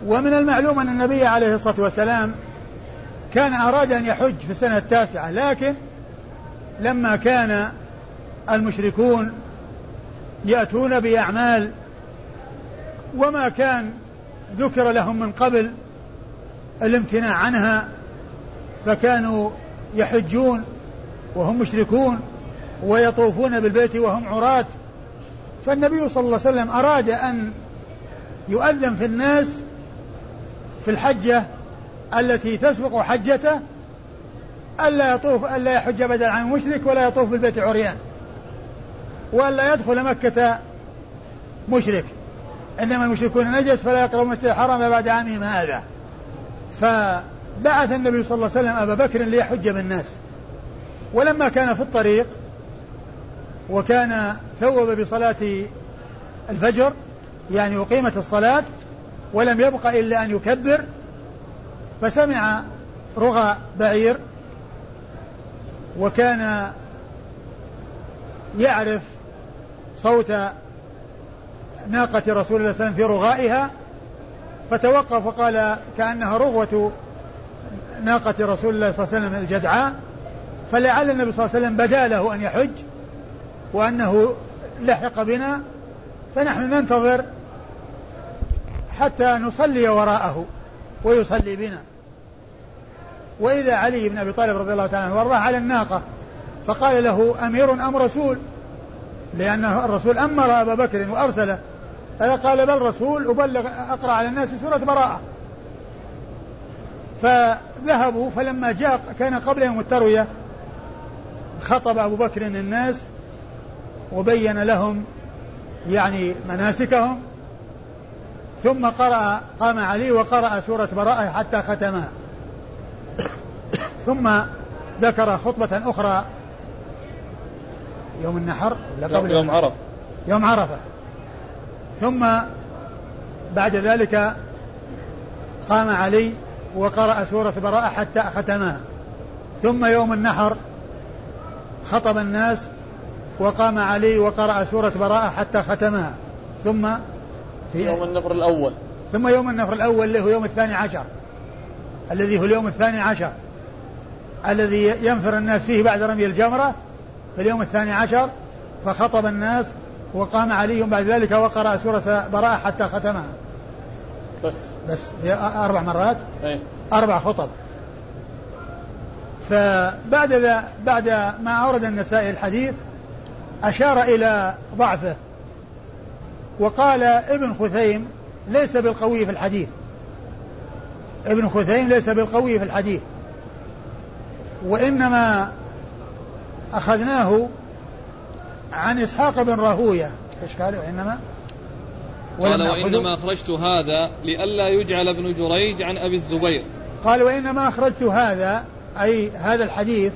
ومن المعلوم أن النبي عليه الصلاة والسلام كان أراد أن يحج في السنة التاسعة لكن لما كان المشركون يأتون بأعمال وما كان ذكر لهم من قبل الامتناع عنها فكانوا يحجون وهم مشركون ويطوفون بالبيت وهم عراة فالنبي صلى الله عليه وسلم أراد أن يؤذن في الناس في الحجة التي تسبق حجته ألا يطوف ألا يحج بدل عن مشرك ولا يطوف بالبيت عريان وألا يدخل مكة مشرك. إنما المشركون نجس فلا يقربوا المسجد الحرام بعد عامهم هذا. فبعث النبي صلى الله عليه وسلم أبا بكر ليحج بالناس. ولما كان في الطريق وكان ثوب بصلاة الفجر يعني أقيمت الصلاة ولم يبق إلا أن يكبر فسمع رغى بعير وكان يعرف صوت ناقة رسول الله صلى الله عليه وسلم في رغائها فتوقف وقال كأنها رغوة ناقة رسول الله صلى الله عليه وسلم الجدعاء فلعل النبي صلى الله عليه وسلم بدا له أن يحج. وأنه لحق بنا فنحن ننتظر حتى نصلي وراءه ويصلي بنا. وإذا علي بن أبي طالب رضي الله تعالى عنه وأرضاه على الناقة فقال له أمير أم رسول؟ لأن الرسول أمر أبا بكر وأرسله. فقال بل رسول أبلغ أقرأ على الناس سورة براءة. فذهبوا فلما جاء كان قبل يوم التروية خطب أبو بكر الناس وبين لهم يعني مناسكهم ثم قرأ قام علي وقرأ سورة براءة حتى ختمها. ثم ذكر خطبة أخرى يوم النحر ولا قبل؟ يوم عرفة. يوم عرفة. ثم بعد ذلك قام علي وقرأ سورة براءة حتى ختمها. ثم يوم النحر خطب الناس وقام علي وقرأ سورة براءة حتى ختمها. ثم في يوم النفر الأول. ثم يوم النفر الأول اللي هو يوم الثاني عشر. الذي هو اليوم الثاني عشر. الذي ينفر الناس فيه بعد رمي الجمرة في اليوم الثاني عشر. فخطب الناس وقام علي بعد ذلك وقرأ سورة براءة حتى ختمها. بس. بس. أربع مرات. أي. أربع خطب. فبعد ذا بعد ما أورد النسائي الحديث أشار إلى ضعفه وقال ابن خثيم ليس بالقوي في الحديث. ابن خثيم ليس بالقوي في الحديث. وإنما أخذناه عن إسحاق بن راهوية. إيش قال وإنما قال وإنما أخرجت هذا لئلا يجعل ابن جريج عن أبي الزبير. قال وإنما أخرجت هذا أي هذا الحديث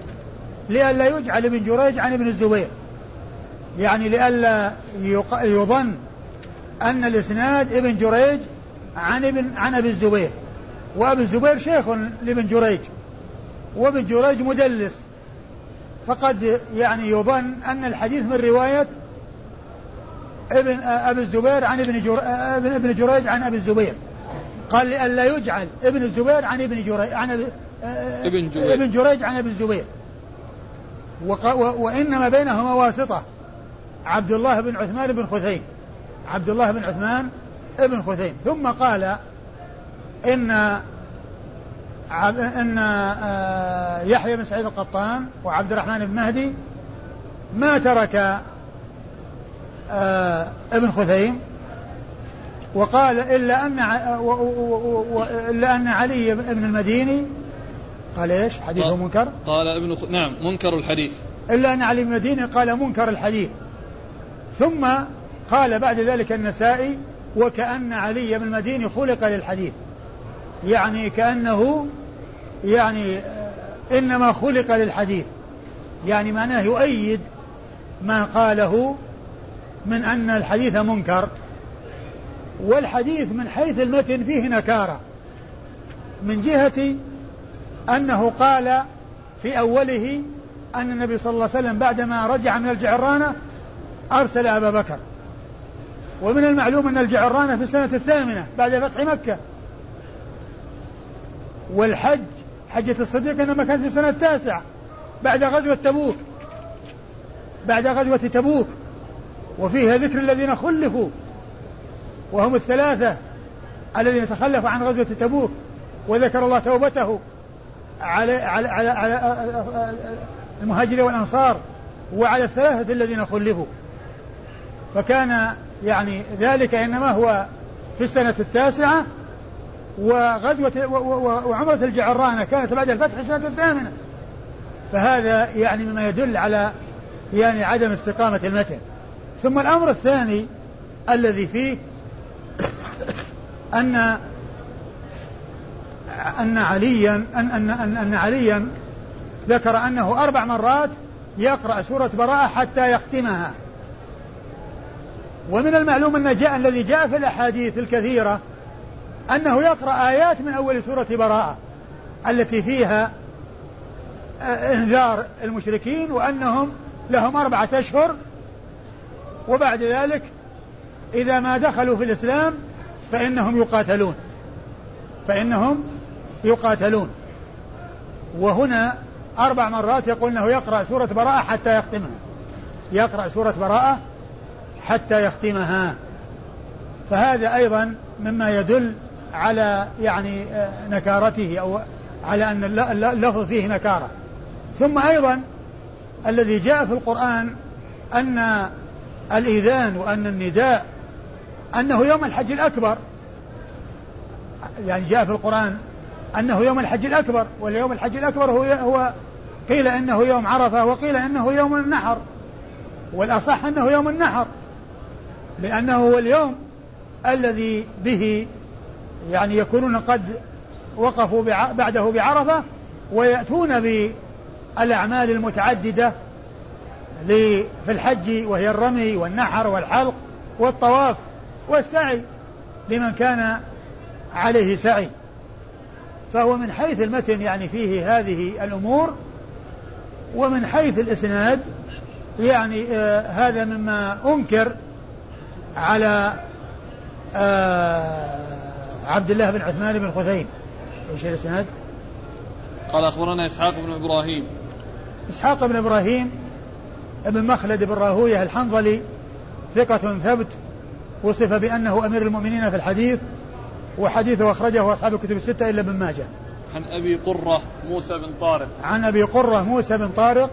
لئلا يجعل ابن جريج عن ابن الزبير. يعني لئلا يظن أن الإسناد ابن جريج عن ابن عن أبي الزبير. وأبي الزبير شيخ لابن جريج. وابن جريج مدلس. فقد يعني يظن أن الحديث من رواية ابن أبي الزبير عن ابن ابن ابن جريج عن أبي الزبير. قال لئلا يجعل ابن الزبير عن ابن جريج عن ابن جريج, ابن جريج عن أبي الزبير. وإنما بينهما واسطة. عبد الله بن عثمان بن خثيم. عبد الله بن عثمان بن خثيم. ثم قال إن إن آه، يحيى بن سعيد القطان وعبد الرحمن بن مهدي ما ترك آه، ابن خثيم. وقال إلا أن إلا أن علي بن المديني. قال إيش؟ حديثه منكر؟ قال ابن خ... نعم منكر الحديث. إلا أن علي بن المديني قال منكر الحديث. ثم قال بعد ذلك النسائي وكأن علي بن المديني خلق للحديث. يعني كأنه يعني إنما خلق للحديث. يعني معناه يؤيد ما قاله من أن الحديث منكر. والحديث من حيث المتن فيه نكارة. من جهة أنه قال في أوله أن النبي صلى الله عليه وسلم بعدما رجع من الجعرانة أرسل أبا بكر. ومن المعلوم أن الجعرانة في السنة الثامنة بعد فتح مكة. والحج حجة الصديق إنما كانت في السنة التاسعة بعد غزوة تبوك. بعد غزوة تبوك. وفيها ذكر الذين خلفوا. وهم الثلاثة الذين تخلفوا عن غزوة تبوك. وذكر الله توبته على على على, على المهاجرين والأنصار. وعلى الثلاثة الذين خلفوا. فكان يعني ذلك إنما هو في السنة التاسعة وغزوة وعمرة الجعرانة كانت بعد الفتح السنة الثامنة. فهذا يعني مما يدل على يعني عدم استقامة المتن. ثم الأمر الثاني الذي فيه أن أن عليا أن أن أن, أن عليا ذكر أنه أربع مرات يقرأ سورة براءة حتى يختمها. ومن المعلوم أن جاء الذي جاء في الأحاديث الكثيرة أنه يقرأ آيات من أول سورة براءة التي فيها آه، إنذار المشركين وأنهم لهم أربعة أشهر. وبعد ذلك إذا ما دخلوا في الإسلام فإنهم يقاتلون فإنهم يقاتلون. وهنا أربع مرات يقول أنه يقرأ سورة براءة حتى يختمها. يقرأ سورة براءة حتى يختمها. فهذا أيضا مما يدل على يعني آه، نكارته أو على أن اللفظ فيه نكارة. ثم أيضا الذي جاء في القرآن أن الإذان وأن النداء أنه يوم الحج الأكبر. يعني جاء في القرآن أنه يوم الحج الأكبر واليوم الحج الأكبر هو, هو قيل إنه يوم عرفة وقيل إنه يوم النحر والأصح أنه يوم النحر. لأنه هو اليوم الذي به يعني يكونون قد وقفوا بعده بعرفة ويأتون بالأعمال المتعددة في الحج وهي الرمي والنحر والحلق والطواف والسعي لمن كان عليه سعي. فهو من حيث المتن يعني فيه هذه الأمور ومن حيث الإسناد يعني آه هذا مما أنكر على آه عبد الله بن عثمان بن خثيم إيش الإسناد؟ قال أخبرنا إسحاق بن إبراهيم إسحاق بن إبراهيم ابن مخلد بن راهوية الحنظلي ثقة ثبت وصف بأنه أمير المؤمنين في الحديث وحديثه أخرجه أصحاب الكتب الستة إلا ابن ماجه. عن أبي قرة موسى بن طارق. عن أبي قرة موسى بن طارق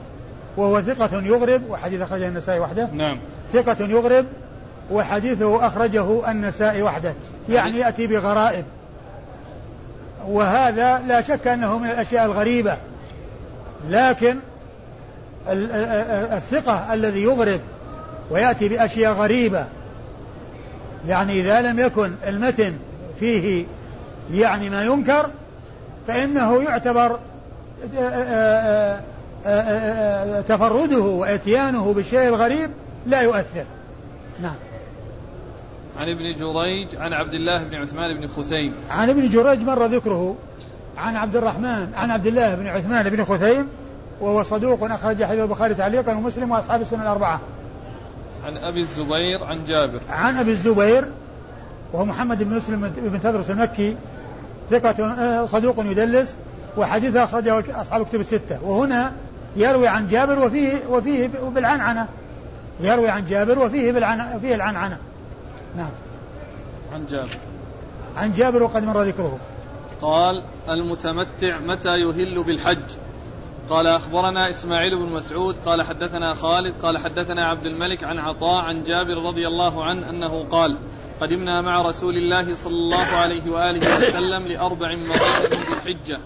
وهو ثقة يغرب وحديث أخرجه النسائي وحده. نعم. ثقة يغرب وحديثه أخرجه النسائي وحده يعني يأتي بغرائب. وهذا لا شك أنه من الأشياء الغريبة. لكن الثقة الذي يغرب ويأتي بأشياء غريبة يعني إذا لم يكن المتن فيه يعني ما ينكر فإنه يعتبر تفرده وإتيانه بالشيء الغريب لا يؤثر. نعم. عن ابن جريج عن عبد الله بن عثمان بن خثيم. عن ابن جريج مر ذكره. عن عبد الرحمن عن عبد الله بن عثمان بن خثيم وهو صدوق أخرج حديث البخاري تعليقا ومسلم وأصحاب السنة الأربعة. عن أبي الزبير عن جابر. عن أبي الزبير وهو محمد بن مسلم بن تدرس المكي ثقة آه، صدوق يدلس وحديثه أخرجه أصحاب الكتب الستة. وهنا يروي عن جابر وفيه وفيه بالعنعنة. يروي عن جابر وفيه بالعن فيه العنعنة. نعم. عن جابر. عن جابر وقد مر ذكره. قال المتمتع متى يهل بالحج؟ قال أخبرنا إسماعيل بن مسعود قال حدثنا خالد قال حدثنا عبد الملك عن عطاء عن جابر رضي الله عنه أنه قال قدمنا مع رسول الله صلى الله عليه وآله وسلم لأربع مرات ذي الحجة.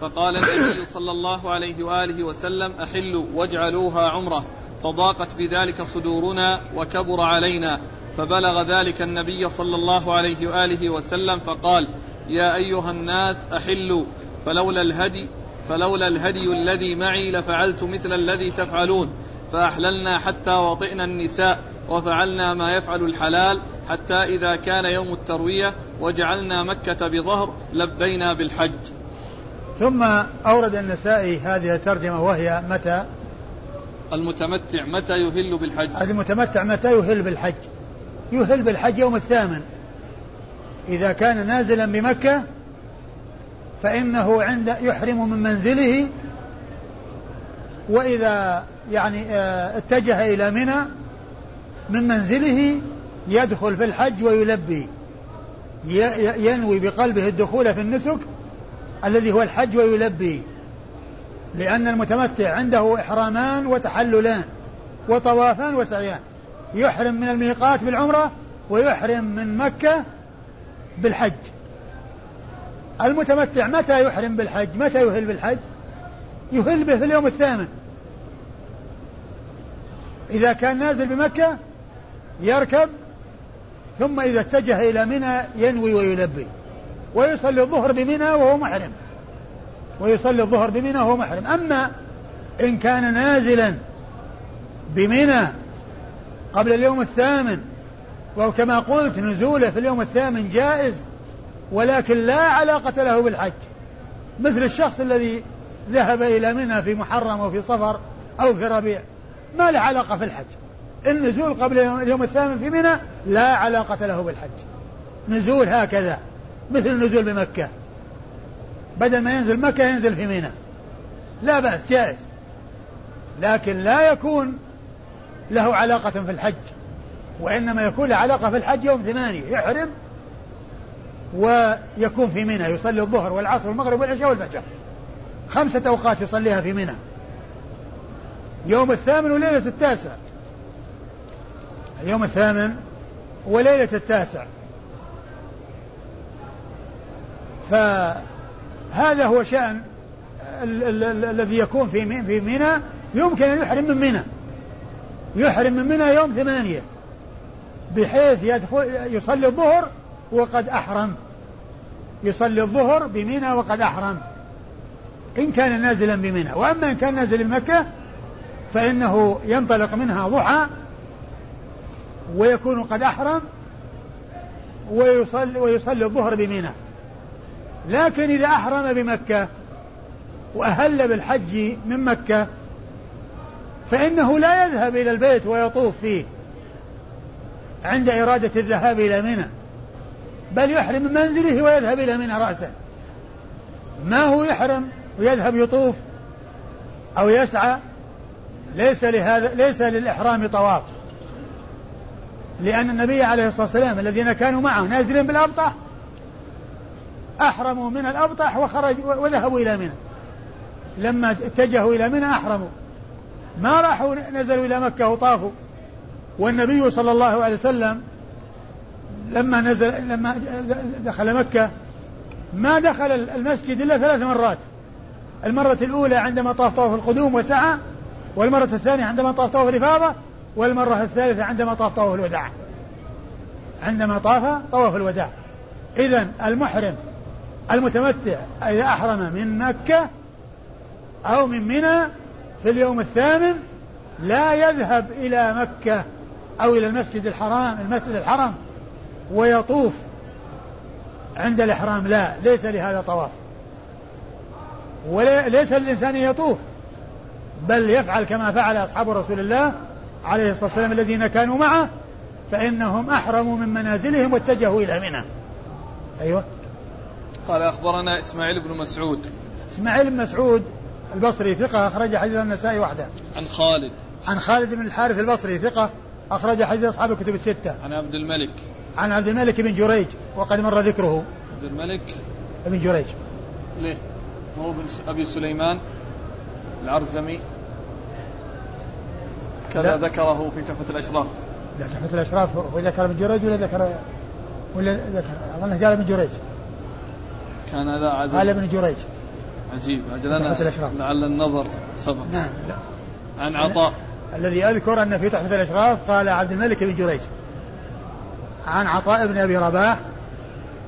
فقال النبي صلى الله عليه وآله وسلم أحلوا واجعلوها عمرة. فضاقت بذلك صدورنا وكبر علينا. فبلغ ذلك النبي صلى الله عليه وآله وسلم فقال يا أيها الناس أحلوا فلولا الهدي فلولا الهدي الذي معي لفعلت مثل الذي تفعلون فأحللنا حتى وطئنا النساء وفعلنا ما يفعل الحلال حتى إذا كان يوم التروية وجعلنا مكة بظهر لبينا بالحج. ثم أورد النسائي هذه الترجمة وهي متى؟ المتمتع متى يهل بالحج؟ المتمتع متى يهل بالحج؟ يهل بالحج يوم الثامن. إذا كان نازلا بمكة فإنه عند يحرم من منزله وإذا يعني آه، اتجه إلى منى من منزله يدخل في الحج ويلبي. ينوي بقلبه الدخول في النسك الذي هو الحج ويلبي. لأن المتمتع عنده إحرامان وتحللان وطوافان وسعيان. يحرم من الميقات بالعمرة ويحرم من مكة بالحج. المتمتع متى يحرم بالحج؟ متى يهل بالحج؟ يهل به في اليوم الثامن. إذا كان نازل بمكة يركب ثم إذا اتجه إلى منى ينوي ويلبي. ويصلي الظهر بمنى وهو محرم. ويصلي الظهر بمنى وهو محرم. أما إن كان نازلا بمنى قبل اليوم الثامن. وكما قلت نزوله في اليوم الثامن جائز ولكن لا علاقة له بالحج. مثل الشخص الذي ذهب إلى منى في محرم أو في صفر أو في ربيع ما له علاقة في الحج. النزول قبل اليوم الثامن في منى لا علاقة له بالحج. نزول هكذا مثل النزول بمكة. بدل ما ينزل مكة ينزل في منى. لا بأس جائز. لكن لا يكون له علاقة في الحج وإنما يكون له علاقة في الحج يوم ثمانية يحرم ويكون في منى يصلي الظهر والعصر والمغرب والعشاء والفجر. خمسة أوقات يصليها في منى. يوم الثامن وليلة التاسع. اليوم الثامن وليلة التاسع. فهذا هو شأن الذي يكون في في منى. يمكن أن يحرم من منى. يحرم من منى يوم ثمانية بحيث يدخل يصلي الظهر وقد أحرم. يصلي الظهر بمنى وقد أحرم. إن كان نازلا بمنى. وأما إن كان نازل بمكة فإنه ينطلق منها ضحى ويكون قد أحرم ويصلي, ويصلي الظهر بمنى. لكن إذا أحرم بمكة وأهل بالحج من مكة فإنه لا يذهب إلى البيت ويطوف فيه عند إرادة الذهاب إلى منى بل يحرم من منزله ويذهب إلى منى رأسا. ما هو يحرم؟ ويذهب يطوف أو يسعى؟ ليس لهذا ليس للإحرام طواف. لأن النبي عليه الصلاة والسلام الذين كانوا معه نازلين بالأبطح أحرموا من الأبطح وخرج وذهبوا إلى منى. لما اتجهوا إلى منى أحرموا. ما راحوا نزلوا إلى مكة وطافوا. والنبي صلى الله عليه وسلم لما نزل لما دخل مكة ما دخل المسجد إلا ثلاث مرات. المرة الأولى عندما طاف طواف القدوم وسعى والمرة الثانية عندما طاف طواف الإفاضة والمرة الثالثة عندما طاف طواف الوداع. عندما طاف طواف الوداع. إذا المحرم المتمتع إذا أحرم من مكة أو من منى في اليوم الثامن لا يذهب إلى مكة أو إلى المسجد الحرام المسجد الحرام ويطوف عند الإحرام. لا ليس لهذا طواف. وليس للإنسان يطوف بل يفعل كما فعل أصحاب رسول الله عليه الصلاة والسلام الذين كانوا معه فإنهم أحرموا من منازلهم واتجهوا إلى منى. أيوة. قال أخبرنا إسماعيل بن مسعود. إسماعيل بن مسعود البصري ثقة أخرج حديث النسائي وحده. عن خالد. عن خالد بن الحارث البصري ثقة أخرج حديث أصحاب الكتب الستة. عن عبد الملك. عن عبد الملك بن جريج وقد مر ذكره. عبد الملك. بن جريج. ليه؟ هو بن أبي سليمان العرزمي. كذا لا. ذكره في تحفة الأشراف. لا تحفة الأشراف هو ذكر ابن جريج ولا ذكر ولا ذكر؟ أظنه قال ابن جريج. كان هذا عجيب قال ابن جريج. عجيب. أجل لعل النظر سبق. نعم. لا. عن عطاء. الذي أذكر أن في تحفة الأشراف قال عبد الملك بن جريج. عن عطاء بن أبي رباح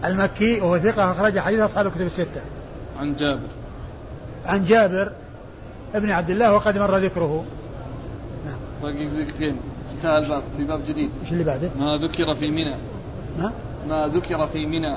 المكي وهو ثقة أخرج حديث أصحاب الكتب الستة. عن جابر. عن جابر ابن عبد الله وقد مر ذكره. باقي دقيقتين انتهى الباب. في باب جديد. إيش اللي بعده؟ ما ذكر في منى. ما؟ ما ذكر في منى.